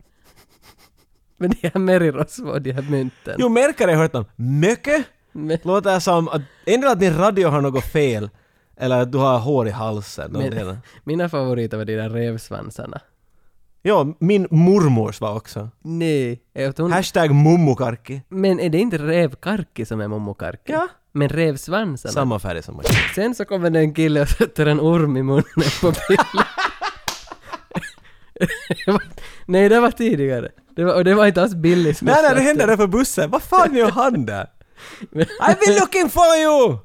Men de här Merirosvo, de här mynten. Jo, märkare har jag hört om. Mökö? Men, Låter som att... Ändå att din radio har något fel. Eller att du har hår i halsen. men, mina favoriter var de där revsvansarna. Ja, min mormors var också. Nej, är hon, Hashtag mummukarki. men är det inte revkarki som är mommokarki? Ja. Men revsvansarna? Samma färg som mig. Sen så kommer det en kille och sätter en orm i munnen på bilden. Nej, det var tidigare. Det var, och det var inte alls Billy som Nej, nej, det hände där. för bussen. Vad fan gör han där? I've been looking for you!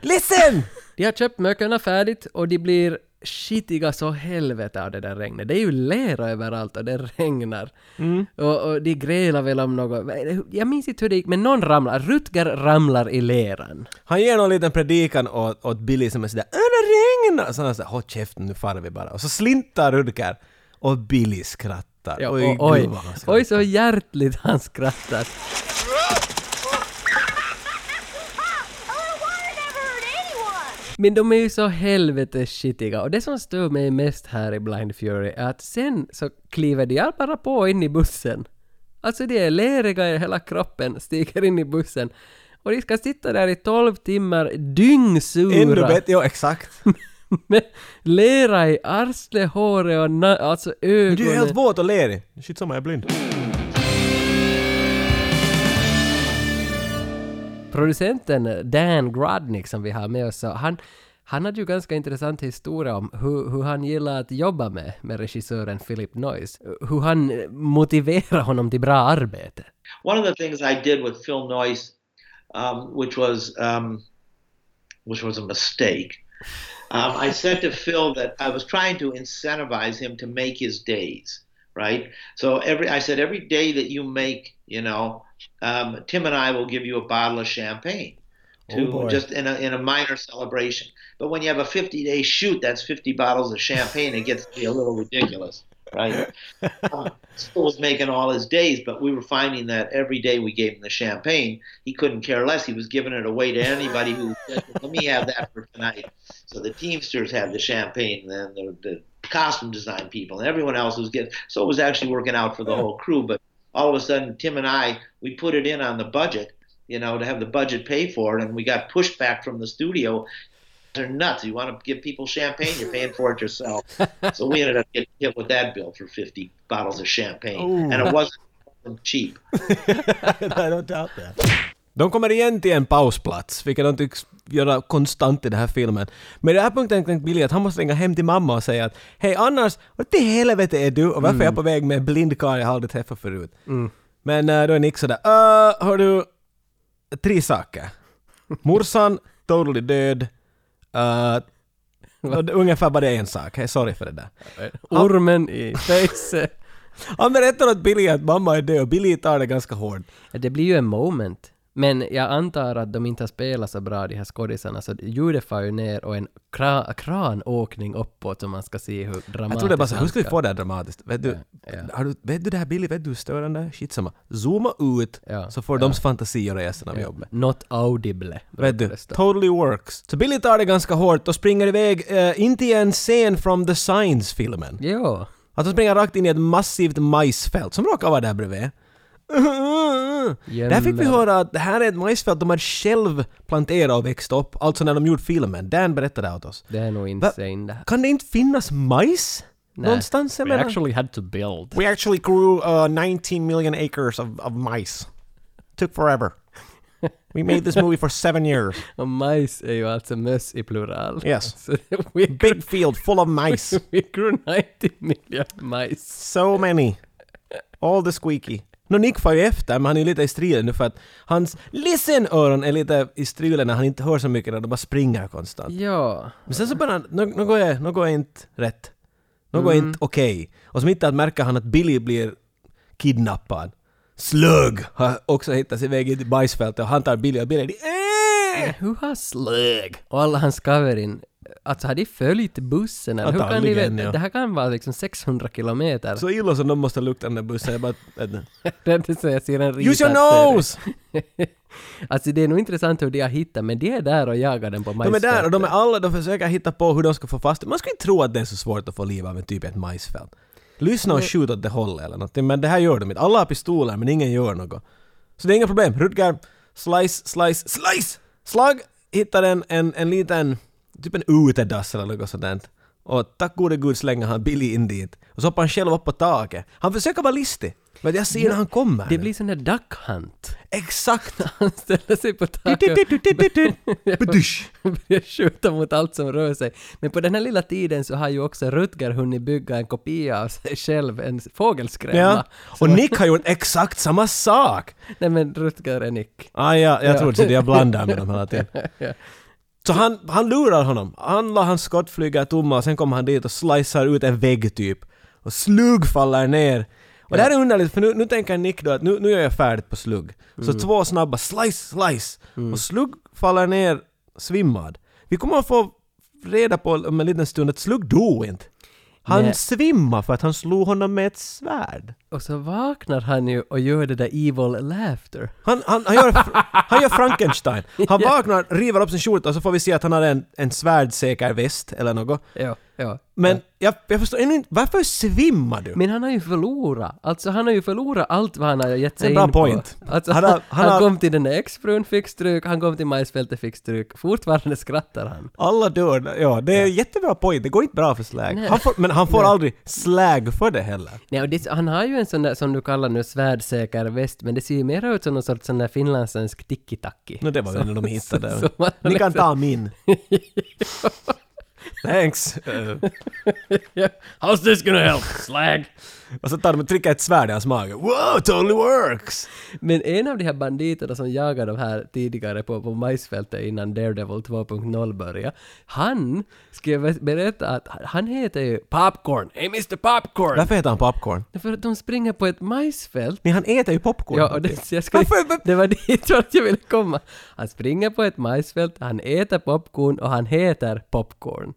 Listen! De har köpt mökena färdigt och de blir skitiga så helvete av det där regnet. Det är ju lera överallt och det regnar. Mm. Och, och de grälar väl om något. Jag minns inte hur det gick, men någon ramlar. Rutger ramlar i leran. Han ger någon liten predikan åt, åt Billy som är sådär ”Äh, det regnar!” Så han säger ”Håll käften, nu far vi bara”. Och så slintar Rutger och Billy skrattar. Ja, oj, oj, gud vad han skrattar. oj, så hjärtligt han skrattar. Men de är ju så helvete skitiga och det som stör mig mest här i Blind Fury är att sen så kliver de bara på in i bussen. Alltså de är leriga i hela kroppen, stiger in i bussen och de ska sitta där i 12 timmar dyngsura. Ännu bättre, ja exakt. Med lera i arslet, håret och na- alltså ögonen. Men du är helt våt och lerig. Shit som jag är blind. Producenten Dan Grodnick som vi har med oss, han, han hade ju ganska intressant historia om hur, hur han gillar att jobba med, med regissören Philip Noyce. Hur han motiverar honom till bra arbete. One of the things I did with Phil Noyce, um, which was um, which was a mistake. Um, I said to Phil that I was trying to incentivize him to make his days, right? So every I said every day that you make, you know, um, Tim and I will give you a bottle of champagne to Oh, just in a in a minor celebration. But when you have a 50 day shoot, that's 50 bottles of champagne. It gets to be a little ridiculous, right? uh, Phil was making all his days, but we were finding that every day we gave him the champagne, he couldn't care less. He was giving it away to anybody who said, "Let me have that for tonight." So the Teamsters had the champagne, and then the, the costume design people, and everyone else was getting. So it was actually working out for the whole crew. But all of a sudden, Tim and I, we put it in on the budget, you know, to have the budget pay for it, and we got pushback from the studio. They're nuts. You want to give people champagne, you're paying for it yourself. so we ended up getting hit with that bill for 50 bottles of champagne. Ooh. And it wasn't, cheap. I don't doubt that. De kommer igen till en pausplats, vilket de tycks göra konstant i den här filmen. Men i den här punkten tänkte Billy att han måste ringa hem till mamma och säga att hej annars, vad till helvete är du och varför är jag på väg med en blind karl jag aldrig träffat förut? Men äh, då är Nick sådär, uh, hör du, tre saker. Morsan, totally död. Uh, ungefär bara det är en sak, hey, sorry för det där. Ormen i face. Han berättar åt Billy att mamma är död och Billy tar det ganska hårt. Ja, det blir ju en moment. Men jag antar att de inte har spelat så bra, de här skådisarna, så ljudet far ju ner och en kra, kranåkning uppåt så man ska se hur dramatiskt Jag är bara så, hur ska vi få det här dramatiskt? Vet du, ja. Har du, vet du det här Billy, vet du hur störande? Skitsamma. Zooma ut Ja, så får ja. dems fantasi göra resten av Ja, jobbet. Not audible. Vet du, totally works. Så Billy tar det ganska hårt och springer iväg uh, in till en scen från The Signs-filmen. Jo. Att han springer rakt in i ett massivt majsfält som råkar vara där bredvid. Där fick vi höra att det här är ett majsfält de hade själv planterat och växt upp, alltså när de gjorde filmen. Dan berättade det åt oss. Det är nog insane det här. Kan det inte finnas majs? Nej. Någonstans? Jag We menar- actually had to build. We actually grew uh, 19 million acres of, of mice. Took forever. We made this movie for seven years. Och majs är ju alltså möss i plural. Yes. Så we Big field full of mice. We grew 90 million majs. So many. All the squeaky. No, Nick får ju efter, men han är ju lite i striden nu för att hans listen-öron är lite i striden när han inte hör så mycket när de bara springer konstant. Ja. Men sen så nå nå går jag, nå går jag inte rätt. Nå går jag inte okej. Och som inte att märker han att Billy blir kidnappad. Slug har också hittat sin väg in till bajsfältet och han tar Billy och Billy är äh! Hur har Slug och alla hans kaverin, alltså har de följt bussen eller hur kan de Antagligen, veta? ja. Det här kan vara liksom 600 kilometer. Så illa som de måste lukta den där bussen. Jag bara, vet du. det är så jag ser en Use your ritad nose! alltså det är nog intressant hur de har hittat, men de är där och jagar den på De är majsfältet. där och de är alla, de försöker hitta på hur de ska få fast. Man skulle inte tro att det är så svårt att få liv av en typ i ett majsfält. Lyssna och skjut åt det hållet eller någonting, men det här gör de inte. Alla har pistoler men ingen gör något. Så det är inga problem. Rutger, slice, slice, slice! Slag hittar en, en, en liten, typ en utedass eller något sådant. Och tack gode gud slänger han Billy in dit. Och så hoppar han själv upp på taket. Han försöker vara listig. Men jag ser när han kommer. Det blir sån där duck hunt. Exakt! Han ställer sig på taket och börjar skjuta mot allt som rör sig. Men på den här lilla tiden så har ju också Rutger hunnit bygga en kopia av sig själv, en fågelskrämma. Ja. Och Nick har gjort exakt samma sak! Nej men Rutger är Nick. Ah, ja, jag Ja. trodde det. Jag blandar med dem hela tiden. Ja. Så han, han lurar honom. Han la hans skott flyga tomma och sen kommer han dit och slicear ut en vägg typ. Och slug faller ner. Och det här är underligt för nu, nu tänker Nick då att nu, nu är jag färdig på slug. Så två snabba slice, slice. Och slug faller ner svimmad. Vi kommer att få reda på om en liten stund att slug dog inte. Han Nej. svimmar för att han slog honom med ett svärd. Och så vaknar han ju och gör det där evil laughter. Han, han, han, gör, han gör Frankenstein. Han vaknar, river upp sin skjorta och så får vi se att han har en, en svärdsäker väst eller något. Ja, ja. Men jag, jag förstår ännu inte, varför svimmar du? Men han har ju förlorat. Alltså han har ju förlorat allt vad han har gett sig in point. på. Alltså, Han har- han, han har- kom till den där exfrun, fick stryk, han kom till majsfältet, fick stryk. Fortfarande skrattar han. Alla dör. Ja, det är jättebra point. Det går inte bra för slag. Nej. Han får, men han får aldrig slag för det heller. Nej, och det, han har ju en sån där, som du kallar nu, svärdsäker väst, men det ser ju mer ut som någon sorts sån där finlandssvensk tiki-taki. No, det var väl när de hittade Ni kan ta min. Thanks. Uh, How's this gonna help? Slag! Och så tar de och trycker ett svärd i hans mage. Wow, totally works! Men en av de här banditerna som jagade de här tidigare på, på majsfältet innan Daredevil 2.0 började, han ska jag berätta att han heter ju Popcorn. Hey Mr Popcorn! Varför heter han popcorn? För att de springer på ett majsfält. Men han äter ju popcorn. Ja, och det, jag ska, det var dit vart jag ville komma. Han springer på ett majsfält, han äter popcorn och han heter Popcorn.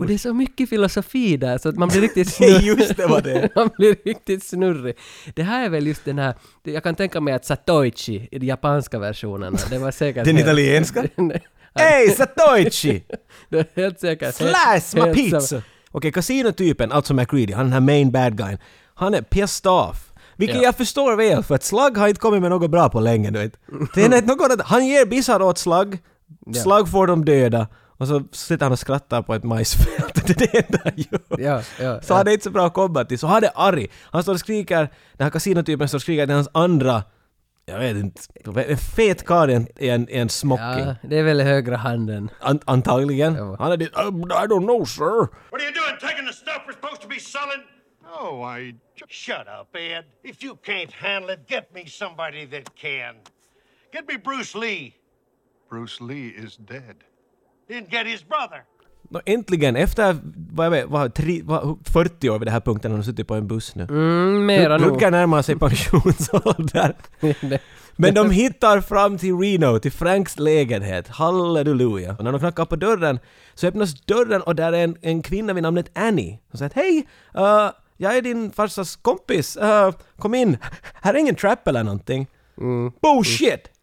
och det är så mycket filosofi där så att man blir riktigt. Just det var det. Blir riktigt snurrig. Det här är väl just den här, jag kan tänka mig att Satoichi i de japanska versionerna, det var säkert... Den italienska? Hey, Satoichi! det är helt säkert... Slice my pizza! Okej, kasinotypen, alltså McCready, han den här main bad guyen, han är pissed off. Vilket Ja. jag förstår väl, för att Slug har inte kommit med något bra på länge nu. Det är något han ger bissar åt Slug. Slug får dem döda, och så sitter han och skrattar på ett majsfält. Det är det enda han gör. Ja, ja, Så ja. han är inte så bra att komma till. Så han är arg. Han står och skriker, den här kasinotypen står och skriker till hans andra, jag vet inte, en fet karl i en, en, smoking. Ja, det är väl högra handen. An, antagligen. Ja. Han är dit, "Um, I don't know sir. What are you doing taking the stuff we're supposed to be selling? Oh, I. Shut up, Ed. If you can't handle it, get me somebody that can. Get me Bruce Lee. Bruce Lee is dead. Then get his brother. Nå, äntligen, efter vad jag vet, vad, tre, vad, 40 år vid den här punkten har de suttit på en buss nu. Mm, mera nog. Rutger närmar sig pensionsålder. Men de hittar fram till Reno, till Franks lägenhet. Halleluja. Och när de knackar på dörren så öppnas dörren och där är en, en kvinna vid namnet Annie. Som säger hej, uh, jag är din farsas kompis, uh, kom in. Här är ingen trap eller någonting. Bullshit!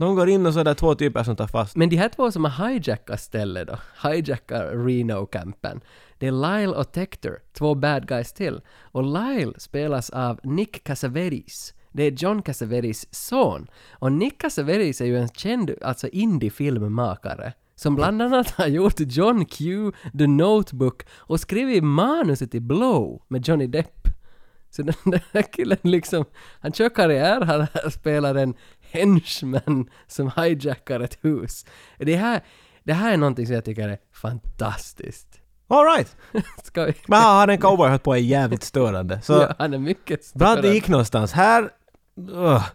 De går in och så är det två typer som tar fast. Men de här två som har hijackat stället då, hijackar Reno-campen, det är Lyle och Tector, två bad guys till. Och Lyle spelas av Nick Cassavetes. Det är John Cassavetes son. Och Nick Cassavetes är ju en känd, alltså indie-filmmakare. Som bland annat har gjort John Q, The Notebook och skrivit manuset till Blow med Johnny Depp. Så den den här killen liksom, han kör karriär, han spelar en henchman som hijackar ett hus. Det här, det här är någonting som jag tycker är fantastiskt. Alright! Vi... Men han en cowboy höll på är jävligt störande. Så ja, han är mycket bra att det störande. gick någonstans. Här... Uh,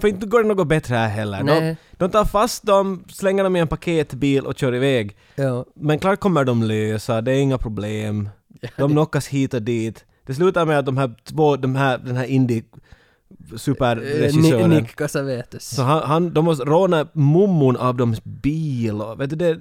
för inte går det något bättre här heller. De, de tar fast dem, slänger dem i en paketbil och kör iväg. Ja. Men klart kommer de lösa, det är inga problem. De knockas hit och dit. Det slutar med att de här två, de här, den här indie superregissören Nick Cassavetes. så han, han, de måste råna mummon av dems bil och vet du, det,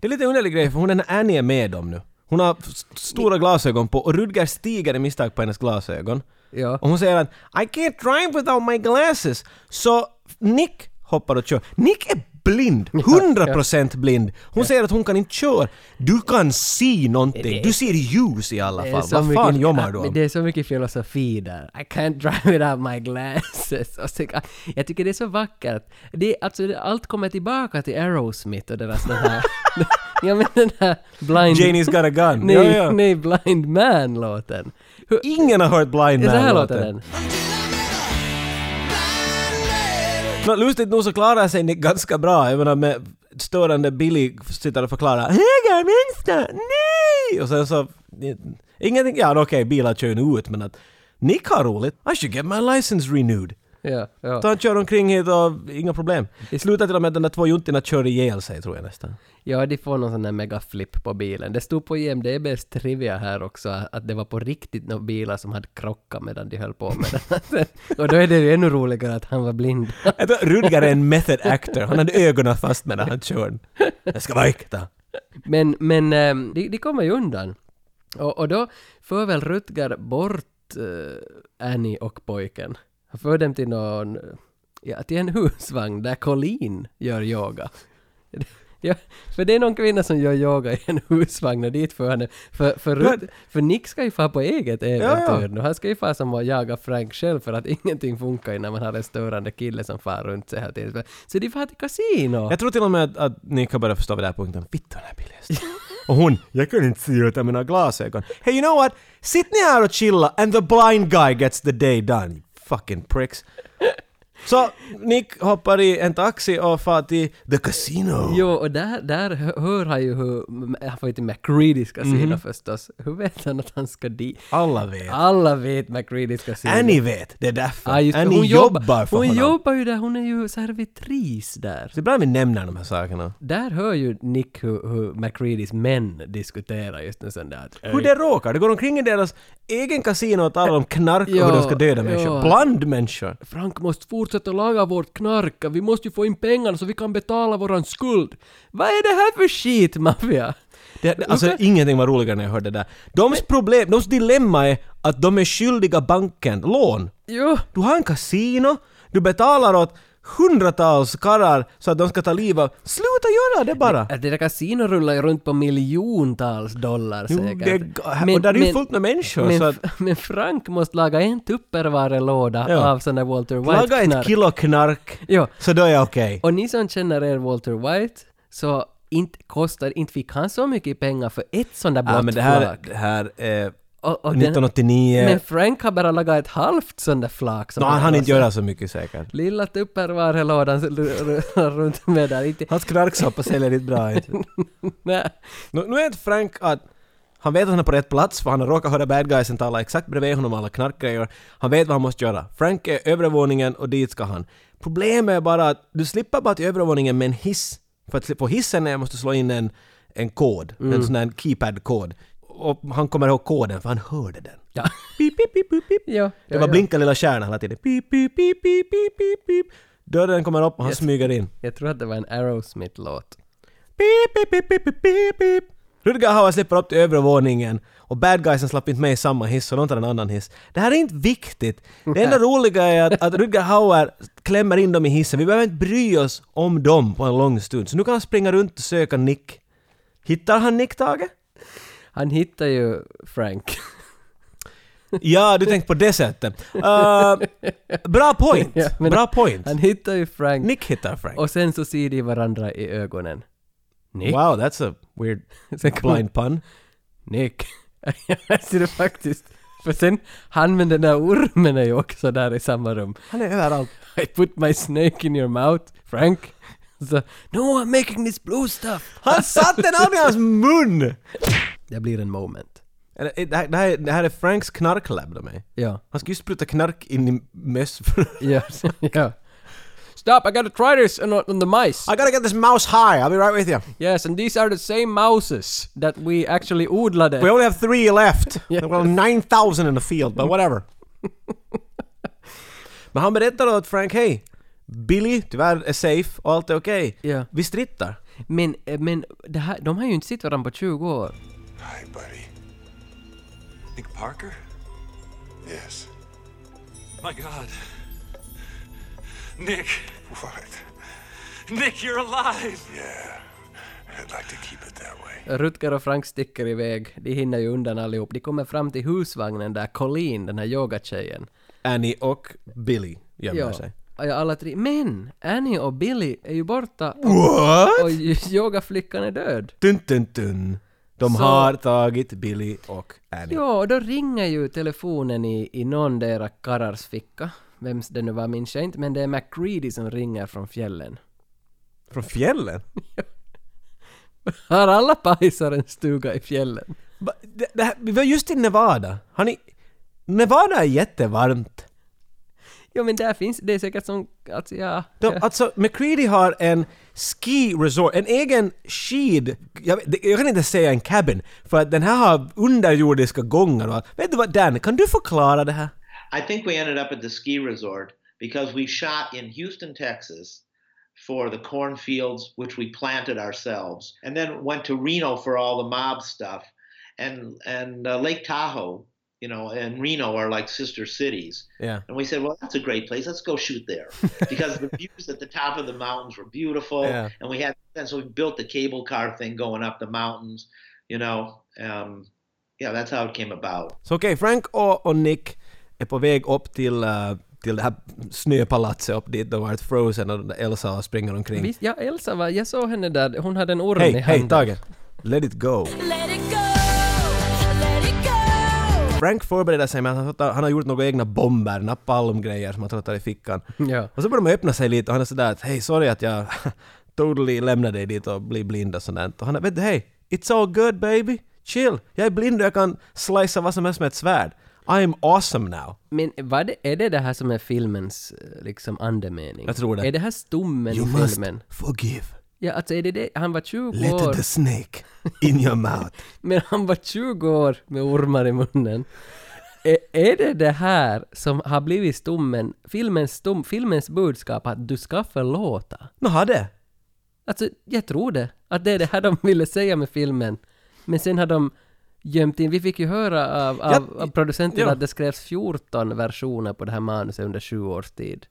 det är lite underlig grej för hon den här Annie är med dem nu. Hon har stora glasögon på och Rudger stiger i misstag på hennes glasögon. Ja. Och hon säger att I can't drive without my glasses. Så Nick hoppar och kör. Nick är blind! 100% blind! Hon säger att hon kan inte köra. Du kan se någonting. Du ser ljus i alla fall. Vad fan jommar du om? Det är så mycket filosofi där. I can't drive without my glasses. Jag tycker det är så vackert. Det, alltså, allt kommer tillbaka till Aerosmith och deras den här... ja men den här Blind... Janie's got a gun. Nej, Ja, ja. nej, Blind Man-låten. Ingen har hört Blind Så här Man låter den. Nå, lustigt nog så klarar sig Nick ganska bra. Jag menar med störande Billy sitter och förklarar höger, vänster, nej! Och sen så... Ingenting, ja okej, bilar kör nu ut men att Nick har roligt. I should get my license renewed. Ja, ja. Så han kör omkring hit och inga problem. Det slutar till och med de där två juntorna kör ihjäl sig tror jag nästan. Ja, de får någon sån där megaflip på bilen. Det stod på IMDBs trivia här också att det var på riktigt några bilar som hade krockat medan de höll på med den. och då är det ju ännu roligare att han var blind. Rudger är en method actor. Han hade ögonen fast medan han kör. Det ska vara äkta. Men, men ehm, de, de kommer ju undan. Och, och då för väl Rutger bort eh, Annie och pojken. Han för dem till någon, ja, till en husvagn där Colleen gör yoga. Ja, för det är någon kvinna som gör yoga i en husvagn och dit för henne. För, för, Rut, för Nick ska ju få på eget äventyr nu. Han ska ju få som att jaga Frank själv för att ingenting funkar när man har en störande kille som far runt sig hela tiden. Så de far till kasino. Jag tror till och med att, att Nick har börjat förstå vid den här punkten. Vittu den här bilden. Och hon, jag kan inte se utan mina glasögon. Hey you know what? Sitt ni här och chilla and the blind guy gets the day done. Fucking pricks. Så Nick hoppar i en taxi och far till the casino. Jo, och där, där hö- hör han ju hur, han får ju till McCreedys kasino Mhm. förstås. Hur vet han att han ska dit? Alla vet. Alla vet McCreedys kasino. Annie vet, det är därför. Ja, just det. Annie hon jobbar för Hon honom. jobbar ju där, hon är ju servitris där. Så ibland vi nämner de här sakerna. Där hör ju Nick hur, hur McCreedys män diskuterar just en sån där... att, Hur det råkar. Det går omkring i deras egen kasino och talar om knark och hur de ska döda människor. Bland människor. Frank måste fortsätta laga vårt knark, vi måste ju få in pengarna så vi kan betala våran skuld. Vad är det här för skit, maffia? Det, det, alltså ingenting var roligare när jag hörde det där. Doms problem, doms dilemma är att de är skyldiga banken lån. Jo. Du har en kasino, du betalar åt hundratals karlar så att de ska ta liv av... Sluta göra det bara! Att det där kasino rullar ju runt på miljontals dollar Jo, säkert. det- och där är ju fullt med människor, Men, så att- men Frank måste laga en tupperware-låda Ja. av sån där Walter Laga ett White-knark. kilo knark, Ja. så då är jag okej. Och ni som känner er Walter White, så inte kostar, inte fick han så mycket pengar för ett sånt där blått Ja men det här, det här är Och- och den- 1989... Men Frank har bara lagat ett halvt sånt där flak. som Nå, han hann inte göra så mycket säkert. Lilla tupperware-lådan rullar runt med där. Inte, Hans knarksoppa säljer inte bra inte. nej. Nu, nu är det Frank att han vet att han är på rätt plats för han har råkat höra bad guysen tala exakt bredvid honom alla knarkgrejer. Han vet vad han måste göra. Frank är övervåningen och dit ska han. Problemet är bara att du slipper bara till övervåningen med en hiss. För att få hissen ner måste du slå in en, en kod, en sån här keypad-kod. Och han kommer ihåg koden för han hörde den. Ja. Pip, pip, pip, pip, pip. ja, Det var ja. blinka lilla stjärnan hela tiden. Pip, pip, pip, pip, pip, pip, pip. Dörren kommer upp och han Yes. smyger in. Jag tror att det var en Aerosmith-låt. Pip, pip, pip, pip, pip, pip. Rutger Hauer slipper upp till övre våningen och bad guysen slapp inte med i samma hiss och någon tar en annan hiss. Det här är inte viktigt. Det enda roliga är att, att Rutger Hauer klämmer in dem i hissen. Vi behöver inte bry oss om dem på en lång stund. Så nu kan han springa runt och söka Nick. Hittar han Nick, Tage? Han hittar ju Frank. Ja, du tänkte på det sättet. Uh, bra point! Ja, bra point! Han hittar ju Frank. Nick hittar Frank. Och sen så ser de varandra i ögonen. Nick? Wow, that's a weird blind pun. Nick. Jag ser det faktiskt. För sen, han med den där ormen är ju också där i samma rum. Han är överallt. I put my snake in your mouth, Frank. Så, no I'm making this blue stuff. Han satte den i hans mun! Det blir en moment. Eller, eh, Det här, det, här, det här är Franks knarklab de är. Ja. Han ska ju spruta knark in i möss. Ja. ja. Stop, I gotta try this on, on the mice. I gotta get this mouse high, I'll be right with you. Yes, and these are the same mouses that we actually odlade. We only have three left. Yes. Well, 9,000 in the field, but whatever. Men han berättar då att Frank, hej, Billy tyvärr är safe och allt är okej. Ja. Vi strittar. Men, eh, men det här, de har ju inte sett varandra på 20 år. Hi, buddy. Nick Parker? Yes. My God. Nick. What? Nick, you're alive. Yeah. I'd like to keep it that way. Rutger och Frank sticker iväg. De hinner ju undan allihop. De kommer fram till husvagnen där Colleen, den här yogatjejen. Annie och Billy gömmer Ja. sig. Ja, alla tre. Men Annie och Billy är ju borta. Och, What? och yogaflickan är död. Dun, dun, dun. De Så- har tagit Billy och Annie. Ja, och då ringer ju telefonen i, i någon deras karars ficka. Vems det nu var minns jag inte, men det är McCready som ringer från fjällen. Från fjällen? Har alla pajsar en stuga i fjällen? Det, det här, vi var just i Nevada. Har ni... Nevada är jättevarmt. Jo men där finns, det är säkert som, alltså ja. De, alltså, McCready har en ski resort, en egen skid... Jag, jag kan inte säga en cabin, för att den här har underjordiska gångar och allt. Vet du vad, Dan, kan du förklara det här? I think we ended up at the ski resort because we shot in Houston, Texas for the cornfields, which we planted ourselves, and then went to Reno for all the mob stuff. And, and uh, Lake Tahoe, you know, and Reno are like sister cities. Yeah. And we said, well, that's a great place. Let's go shoot there because the views at the top of the mountains were beautiful. Yeah. And we had, and so we built the cable car thing going up the mountains, you know. Um, yeah, that's how it came about. Så okej, Frank och, och Nick är på väg upp till, eh, till det här snöpalatset upp dit de varit frozen och Elsa springer omkring. Visst, ja, Elsa var, jag såg henne där, hon hade en orm Hej, i hej, handen. Tage! Let it go! Frank förbereder sig med att han, har gjort några egna bomber, napalmgrejer som han trottar i fickan. Ja. Och så börjar de öppna sig lite och han är sådär att hej, sorry att jag totally lämnade dig dit och blir blind och sådant. Och han är vet du, hej, it's all good baby, chill, jag är blind och jag kan slicea vad som helst med ett svärd. I'm awesome now. Men vad är det det här som är filmens eh, liksom andemening? Jag tror det. Är det här stummen You i must filmen? forgive. Ja, alltså är det det? Han var 20 Let år, the snake in your mouth. men han var 20 år med ormar i munnen. Är, är det det här som har blivit stummen, filmens, stum, filmens budskap att du ska förlåta? Nå, har det? Alltså, jag tror det. Att det är det här de ville säga med filmen. Men sen har de gömt in, vi fick ju höra av, av, Ja, av producenten ja. att det skrevs 14 versioner på det här manuset under 20 års tid.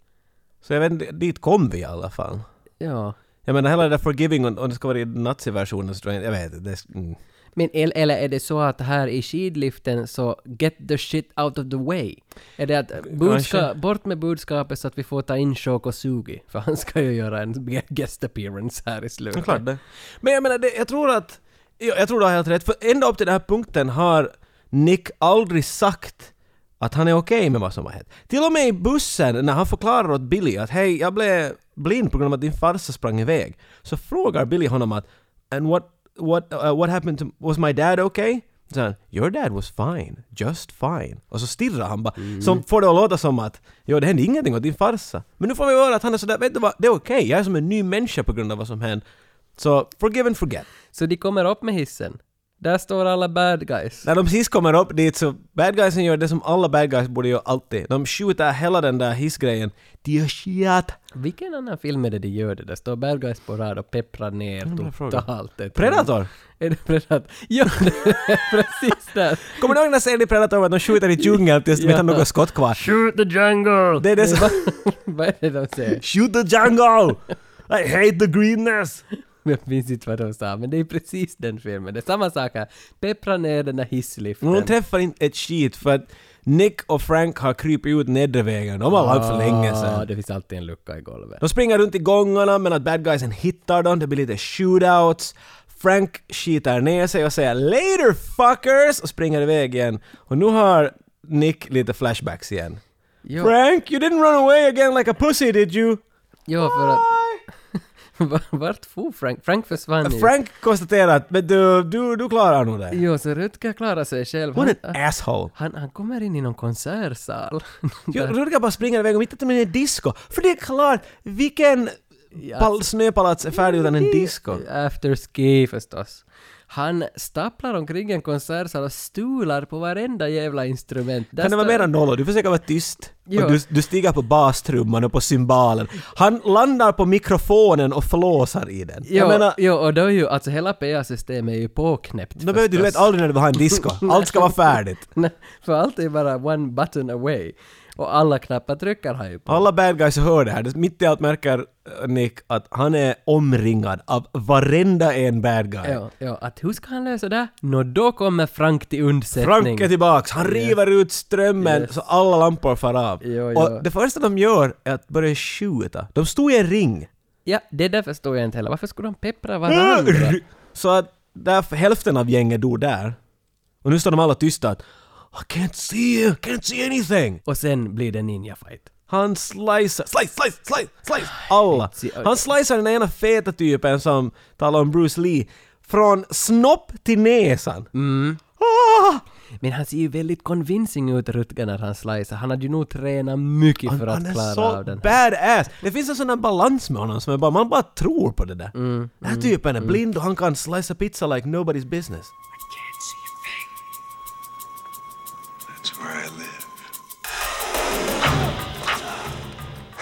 Så jag vet dit kom vi i alla fall. Ja. Jag menar hela det där forgiving, och det ska vara i nazi-versionen så tror jag jag vet inte. Mm. Men el- eller är det så att här i skidliften så get the shit out of the way? Är det att budska, bort med budskapet så att vi får ta in Shoko Sugi? För han ska ju göra en guest appearance här i Ja, slutet. klart det. Men jag menar, det, jag tror att... Jag, jag tror du har helt rätt, för ända upp till den här punkten har Nick aldrig sagt att han är okej med vad som har hänt. Till och med i bussen när han förklarar åt Billy att hej, jag blev blind på grund av att din farsa sprang iväg. Så frågar Billy honom att and what, what, uh, what happened to, was my dad okay? Så han, your dad was fine, just fine. Och så stirrar han bara, som får det att låta som att jo, det hände ingenting åt din farsa. Men nu får vi höra att han är sådär, vet du vad, det är okej, jag är som en ny människa på grund av vad som hände. Så forgive and forget. Så de kommer upp med hissen. Där står alla bad guys. När de sist kommer upp dit så bad guysen gör det som alla bad guys borde göra alltid. De skjuter hela den där hissgrejen. De gör shit. Vilken annan film är det de gör det? Där står bad guys på rad och pepprar ner totalt. Predator! Är det Predator? Ja, det är precis där. Kommer du ihåg den scenen i Predator att de skjuter i djungeln tills de inte har något skott kvar? Shoot the jungle! Det är det som... Vad är det de säger? Shoot the jungle! I hate the greenness! Jag minns inte vad de sa, men det är precis den filmen. Det är samma sak här. Peppra ner den där hissliften. Men de träffar inte ett skit för att Nick och Frank har krypit ut nedre vägen. De har varit för länge Ah, sedan. det finns alltid en lucka i golvet. De springer runt i gångarna men att bad guysen hittar dem, det blir lite shootouts. Frank skiter ner sig och säger “Later fuckers” och springer iväg igen. Och nu har Nick lite flashbacks igen. Jo, Frank, you didn't run away again like a pussy did you? jo för att... Vart for Frank? Frank försvann ju. Frank konstaterar att men du, du, du klarar nog det. Jo, så Rutger klarar sig själv. Hon är en asshole. han, han kommer in i någon konsertsal. Jo, Rutger bara springer iväg och mitt med en disco. För det är klart, vilken pal- snöpalats är färdig utan en disco? Afterski förstås. Han staplar omkring en konsertsal och stular på varenda jävla instrument. Där Kan det vara mera nollo? Du försöker vara tyst. Jo. Och du, du stiger på bastrumman och på cymbalen. Han landar på mikrofonen och flåsar i den. Jo, Jag menar, jo, och då är ju alltså hela PA-systemet är ju påknäppt då behöver du, du vet aldrig när du vill ha en disco. Allt ska vara färdigt. Nej, för allt är bara one button away. Och alla knappar trycker han ju på. Alla bad guys hör det här. Mitt i allt märker Nick att han är omringad av varenda en bad guy. Ja, ja, att hur ska han lösa det? Nå, då kommer Frank till undsättning. Frank är tillbaks, han river ut strömmen Yes. så alla lampor far av. Jo, jo. Och det första de gör är att börja skjuta. De stod i en ring. Ja, det där förstår jag inte heller. Varför skulle de peppra varandra? Så att därför hälften av gänget dog där. Och nu står de alla tysta att I can't see you, can't see anything. Och sen blir det ninja fight. Han slicear, slice, slice, slice, slice, alla. Han slicear den ena feta typen som talar om Bruce Lee från snopp till näsan. Mm. Ah! Men han ser ju väldigt convincing ut, Rutger, när han slicear. Han hade ju nog tränat mycket för Han att är klara så av den. här. badass! Det finns en sån där balans med honom som är bara, man bara tror på det där. Mm, Den här typen är blind och han kan slice pizza like nobody's business.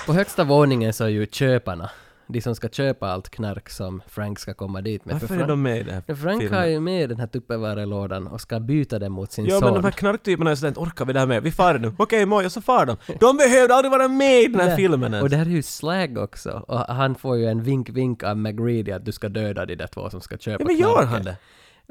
På högsta våningen så är ju köparna, de som ska köpa allt knark som Frank ska komma dit med. Varför För är Frank, de med i den här för Frank filmen? har ju med den här Tupperware-lådan och ska byta den mot sin Ja son. men de här knarktyperna är sådär, inte orkar vi det här med? Vi far nu. Okej Moja, så far de. De behövde aldrig vara med i den här Nej. filmen ens. Och det här är ju slag också. Och han får ju en vink-vink av McGreedy att du ska döda de där två som ska köpa Ja men gör knarket. han det?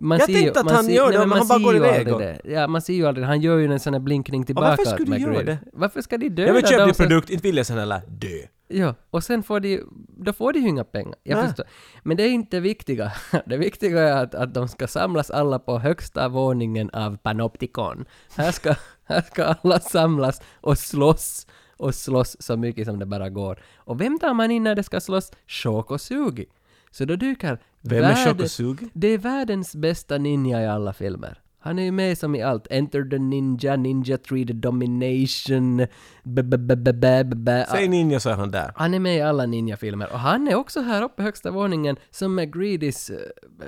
Man Jag ser ju- tänkte att man han ser- gör nej, det, men men han bara går ju iväg och- det. Ja, man ser ju aldrig Han gör ju en sån här blinkning tillbaka varför åt skulle du göra det? Varför ska de döda Ja men köp de din produkt, inte vill jag sen heller dö. Ja, och sen får de då får de ju inga pengar. Jag förstår. Men det är inte det viktiga. Det viktiga är att, att de ska samlas alla på högsta våningen av Panopticon. Här ska, här ska alla samlas och slåss och slåss så mycket som det bara går. Och vem tar man in när det ska slåss? Shokosugi. Så då dyker... Vem är Shokosugi? Det är världens bästa ninja i alla filmer. Han är ju med som i allt. Enter the Ninja, Ninja 3, The Domination, b b b Säg ninja så är han där. han är med i alla ninja-filmer och han är också här uppe i högsta våningen som McGreedys uh,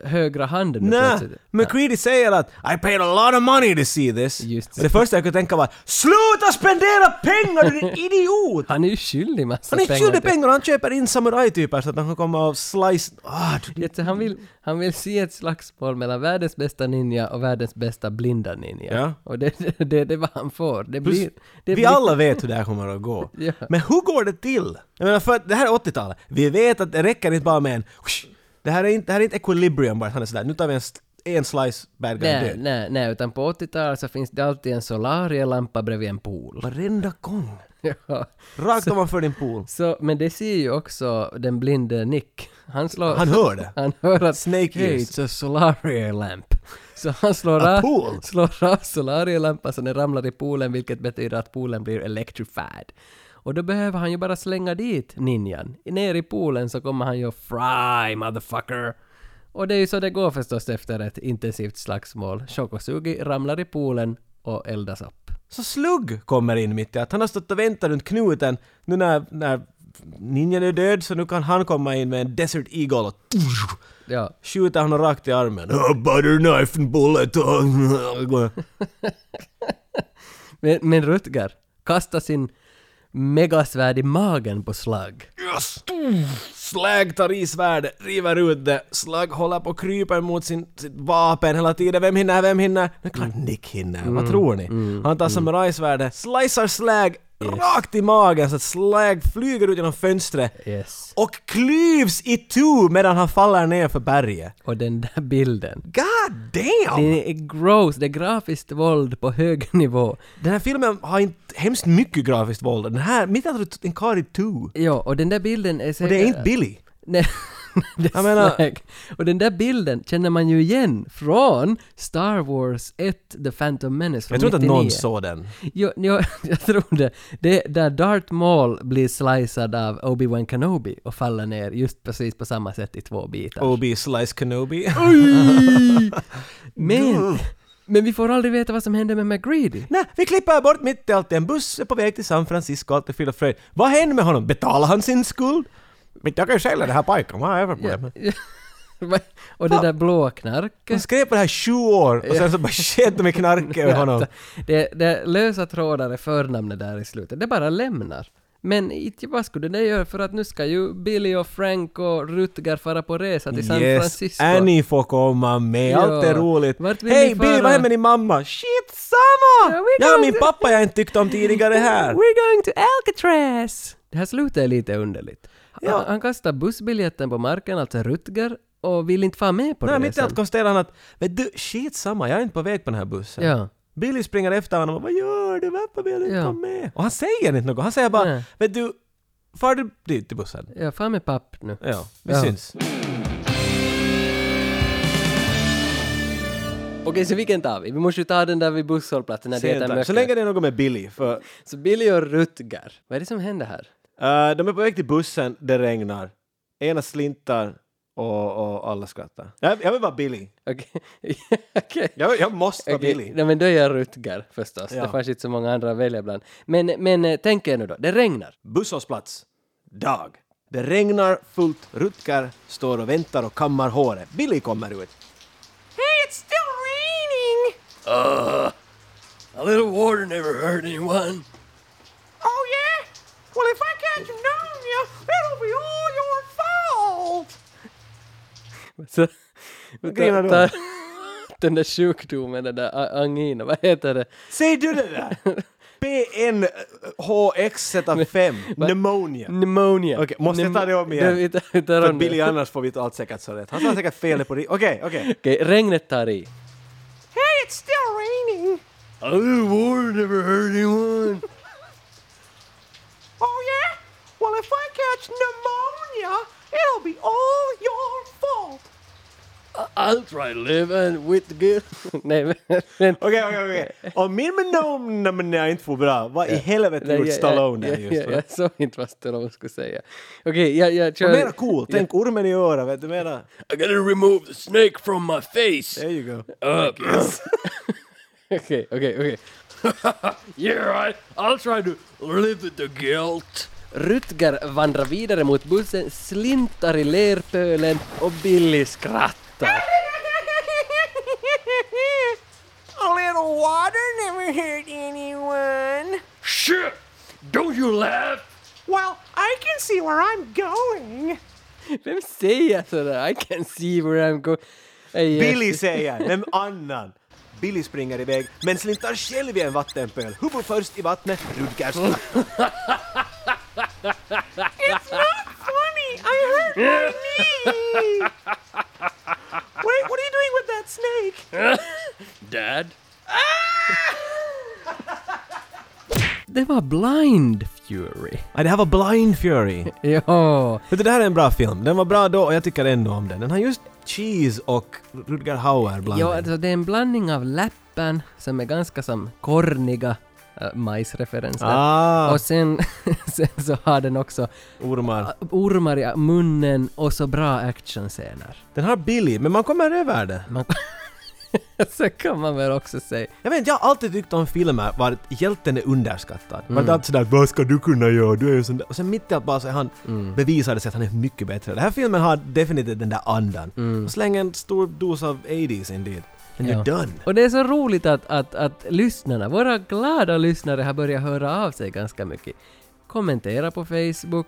högra hand nu Nej, plötsligt. McCready säger att I paid a lot of money to see this. Just Och det första jag kunde tänka var Sluta spendera pengar du din idiot! Han är ju skyldig massa Han är skyldig pengar och han köper in samurajtyper så att han kan komma och slice... Ah, du- han, vill, han vill se ett slagsmål mellan världens bästa ninja och världens bästa blinda ninja. Ja. Och det, det, det, det är vad han får. Det blir... Det vi blir, alla vet hur det här kommer att gå. Ja. Men hur går det till? Jag menar, för det här är 80-talet. Vi vet att det räcker inte bara med en... Det här är inte, det här är inte equilibrium bara, att han är sådär, nu tar vi en, en slice bad guy Nej, död. nej, nej, utan på 80-talet så finns det alltid en solarielampa bredvid en pool. Varenda gång. ja. Rakt ovanför din pool. Så, men det ser ju också den blinde Nick. Han slår... Han hör det. Han hör att Snake hey, it's a solaria lamp. Så han slår A av, slår av solarielampan så den ramlar i poolen vilket betyder att poolen blir electrified. Och då behöver han ju bara slänga dit ninjan. Ner i poolen så kommer han ju fry motherfucker. Och det är ju så det går förstås efter ett intensivt slagsmål. Shokosugi ramlar i poolen och eldas upp. Så Slugg kommer in mitt i att han har stått och väntat runt knuten nu när, när ninjan är död så nu kan han komma in med en Desert Eagle och Ja. skjuter honom rakt i armen. Oh, butter knife and bullet. oh." Men, men Rutger kastar sin megasvärd i magen på Slug. Yes! Slag tar i svärdet, river ut det. Slug håller på och kryper mot sin, sitt vapen hela tiden. Vem hinner, vem hinner? Det är klart Nick hinner. Vad tror ni? Han tar samurajsvärdet, slicear Slag rakt i magen så att Slag flyger ut genom fönstret Yes. och klyvs i tu medan han faller ner för berget. Och den där bilden. God damn! Det är gross, det är grafiskt våld på hög nivå. Den här filmen har inte hemskt mycket grafiskt våld. Den här, mitt i en karl i tu. Ja, och den där bilden är Och säkert... det är inte Billy. Nej, Jag menar-. Och den där bilden känner man ju igen från Star Wars 1, The Phantom Menace från Jag tror inte att 99. någon såg den. Jo, jo, jag tror det. Det är där Darth Maul blir slicead av Obi-Wan Kenobi och faller ner just precis på samma sätt i två bitar. Obi Slice Kenobi. Men, men vi får aldrig veta vad som händer med McGreedy. Nej, vi klipper bort mitt i allt. En buss är på väg till San Francisco, allt är och fröjd. Vad händer med honom? Betalar han sin skuld? Men jag kan ju sälja det här pojken, vad har jag för problem? och det där blåa Han knarket. skrev på det här sju år och sen så bara sket de i knarket över honom. Det, det lösa trådar är förnamnet där i slutet. Det bara lämnar. Men inte vad skulle det göra för att nu ska ju Billy och Frank och Rutger fara på resa till San Yes, Francisco. Annie får komma med, allt är roligt. Hej Billy, vad händer med din mamma? Shit, samma! Ja, we're Ja, min to- pappa jag inte tyckt om tidigare här. We're going to Alcatraz! Det här slutet är lite underligt. Ja. Han, kastar bussbiljetten på marken, alltså Rutger, och vill inte vara med på Nej, mitt i allt konstaterar han att vet du, shit samma, jag är inte på väg på den här bussen. Ja. Billy springer efter honom och vad gör du? Varför vill du inte Ja. komma med? Och han säger inte något, han säger bara Nej. vet du, far du dit till bussen? Ja, fan med papp nu. Ja, vi Ja. syns. Okej, så vilken tar vi? Vi måste ju ta den där vid busshållplatsen när det är Sent, mörker. så länge det är något med Billy, för Så Billy och Rutger, vad är det som händer här? Eh, de är på väg till bussen, det regnar. Ena slintar och, och alla skrattar. Jag, jag vill vara Billy. Okej. Okej. Jag, jag måste vara Okej, Billy. Nej men då är jag Rutger förstås. Ja. Det fanns inte så många andra att välja bland. Men, men eh, tänk er nu då, det regnar. Busshållplats. Dag. Det regnar fullt. Rutger står och väntar och kammar håret. Billy kommer ut. Hey, it's still raining! Uh, a little water never hurt anyone. Oh? Well if I catch pneumonia, it'll be all your fault! Så, grinar du ta- den där sjukdomen, den där angina, vad heter det? Säg du det där? PNHX5, pneumonia. Pneumonia. Okej, måste jag ta det om igen? Vi tar- vi tar För. Billy annars får vi ta allt säkert så rätt. Han tar säkert fel på det. Okej, okej. Okej, regnet tar i. Hey, it's still raining! Little water never hurt anyone. If I catch pneumonia, it'll be all your fault! I'll try to live and with the good. Nej men... men Okej, okej, okej. Om min pneumonia inte får bra, vad i helvete Nej, gjorde jag- Stallone jag, där jag, just? jag, va? jag såg inte vad Stallone skulle säga. Okej, jag, jag kör... Vad mera cool? Tänk ormen i örat, vet du mera? I gotta remove the snake from my face. There you go. Up. Okej, okej, okej. yeah, I, I'll try to live with the guilt. Rutger vandrar vidare mot bussen, slintar i lerpölen och Billy skrattar. A little water never hurt anyone. Shit! Don't you laugh! Well, I can see where I'm going. Vem säger sådär? I can see where I'm going. Billy säger, vem annan? Billy springer iväg, men slintar själv i en vattenpöl. Huvud först i vattnet, Rutger. It's not funny! I hurt my knee! Wait, what are you doing with that snake? Dad? Det var Blind Fury. Ja, det här var Blind Fury. Ja. Vet du, det här är en bra film. Den var bra då och jag tycker ändå om den. Den har just cheese och Rutger Hauer blandning. Ja, alltså det är en blandning av läppen som är ganska som korniga äh, majsreferenser. Ah. Och sen, sen så har den också Ormar. ormar i munnen och så bra actionscener. Den har Billy, men man kommer över det. Man, Så kan man väl också säga. Jag vet jag har alltid tyckt om filmer var hjälten är underskattad. Mm. Var alltid sådär vad ska du kunna göra? Du är ju sån där. Och sen mitt i allt bara så han Mm. bevisade sig att han är mycket bättre. Den här filmen har definitivt den där andan. Och släng en stor dos av 80s in dit. And Ja. you're done. Och det är så roligt att, att, att lyssnarna, våra glada lyssnare har börjat höra av sig ganska mycket. Kommentera på Facebook,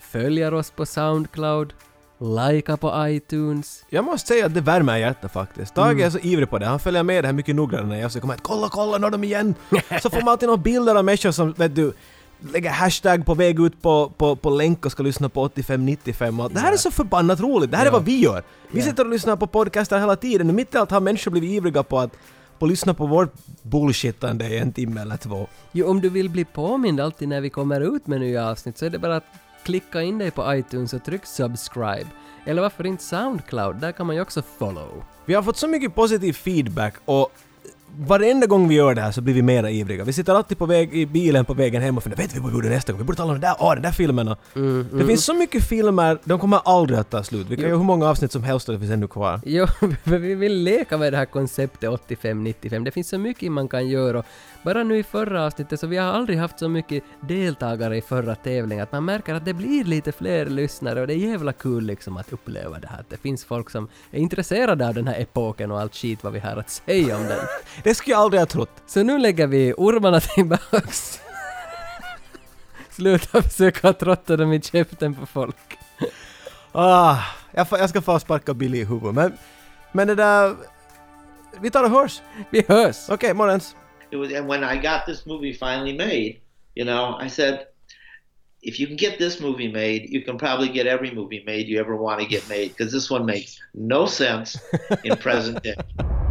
följer oss på Soundcloud, likea på iTunes. Jag måste säga att det värmer hjärtat faktiskt. Tage Mm. är så ivrig på det. Han följer med det här mycket noggrannare än jag. Så kommer att kolla, kolla, nu är de igen! så får man alltid några bilder av människor som, vet du, lägger hashtag på väg ut på, på, på länk och ska lyssna på 85-95 och allt. Det här är så förbannat roligt. Det här är vad vi gör. Vi sitter och lyssnar på podcaster hela tiden och mitt i allt har människor blivit ivriga på att på att lyssna på vårt bullshittande i en timme eller två. Jo, om du vill bli påmind alltid när vi kommer ut med nya avsnitt så är det bara att klicka in dig på iTunes och tryck subscribe. Eller varför inte Soundcloud? Där kan man ju också follow. Vi har fått så mycket positiv feedback och varenda gång vi gör det här så blir vi mera ivriga. Vi sitter alltid på väg i bilen på vägen hem och funderar vet vi vad vi borde nästa gång? Vi borde tala om den där, åh, den där filmen och... Det finns så mycket filmer, de kommer aldrig att ta slut. Vi kan Jo. göra hur många avsnitt som helst och det finns ännu kvar. Jo, vi vill leka med det här konceptet 85-95. Det finns så mycket man kan göra. och Bara nu i förra avsnittet så vi har aldrig haft så mycket deltagare i förra tävlingen att man märker att det blir lite fler lyssnare och det är jävla kul liksom att uppleva det här. Att det finns folk som är intresserade av den här epoken och allt skit vad vi har att säga om den. Det skulle jag aldrig ha trott. Så nu lägger vi ormarna tillbaks. Sluta försöka trotta dem i käften på folk. Ah, jag, jag ska få sparka Billy i huvudet. Men, men det där... Vi tar och hörs. Vi hörs! Okej, morgons. It was and when I got this movie finally made, you know, I said, if you can get this movie made, you can probably get every movie made you ever want to get made because this one makes no sense in present day.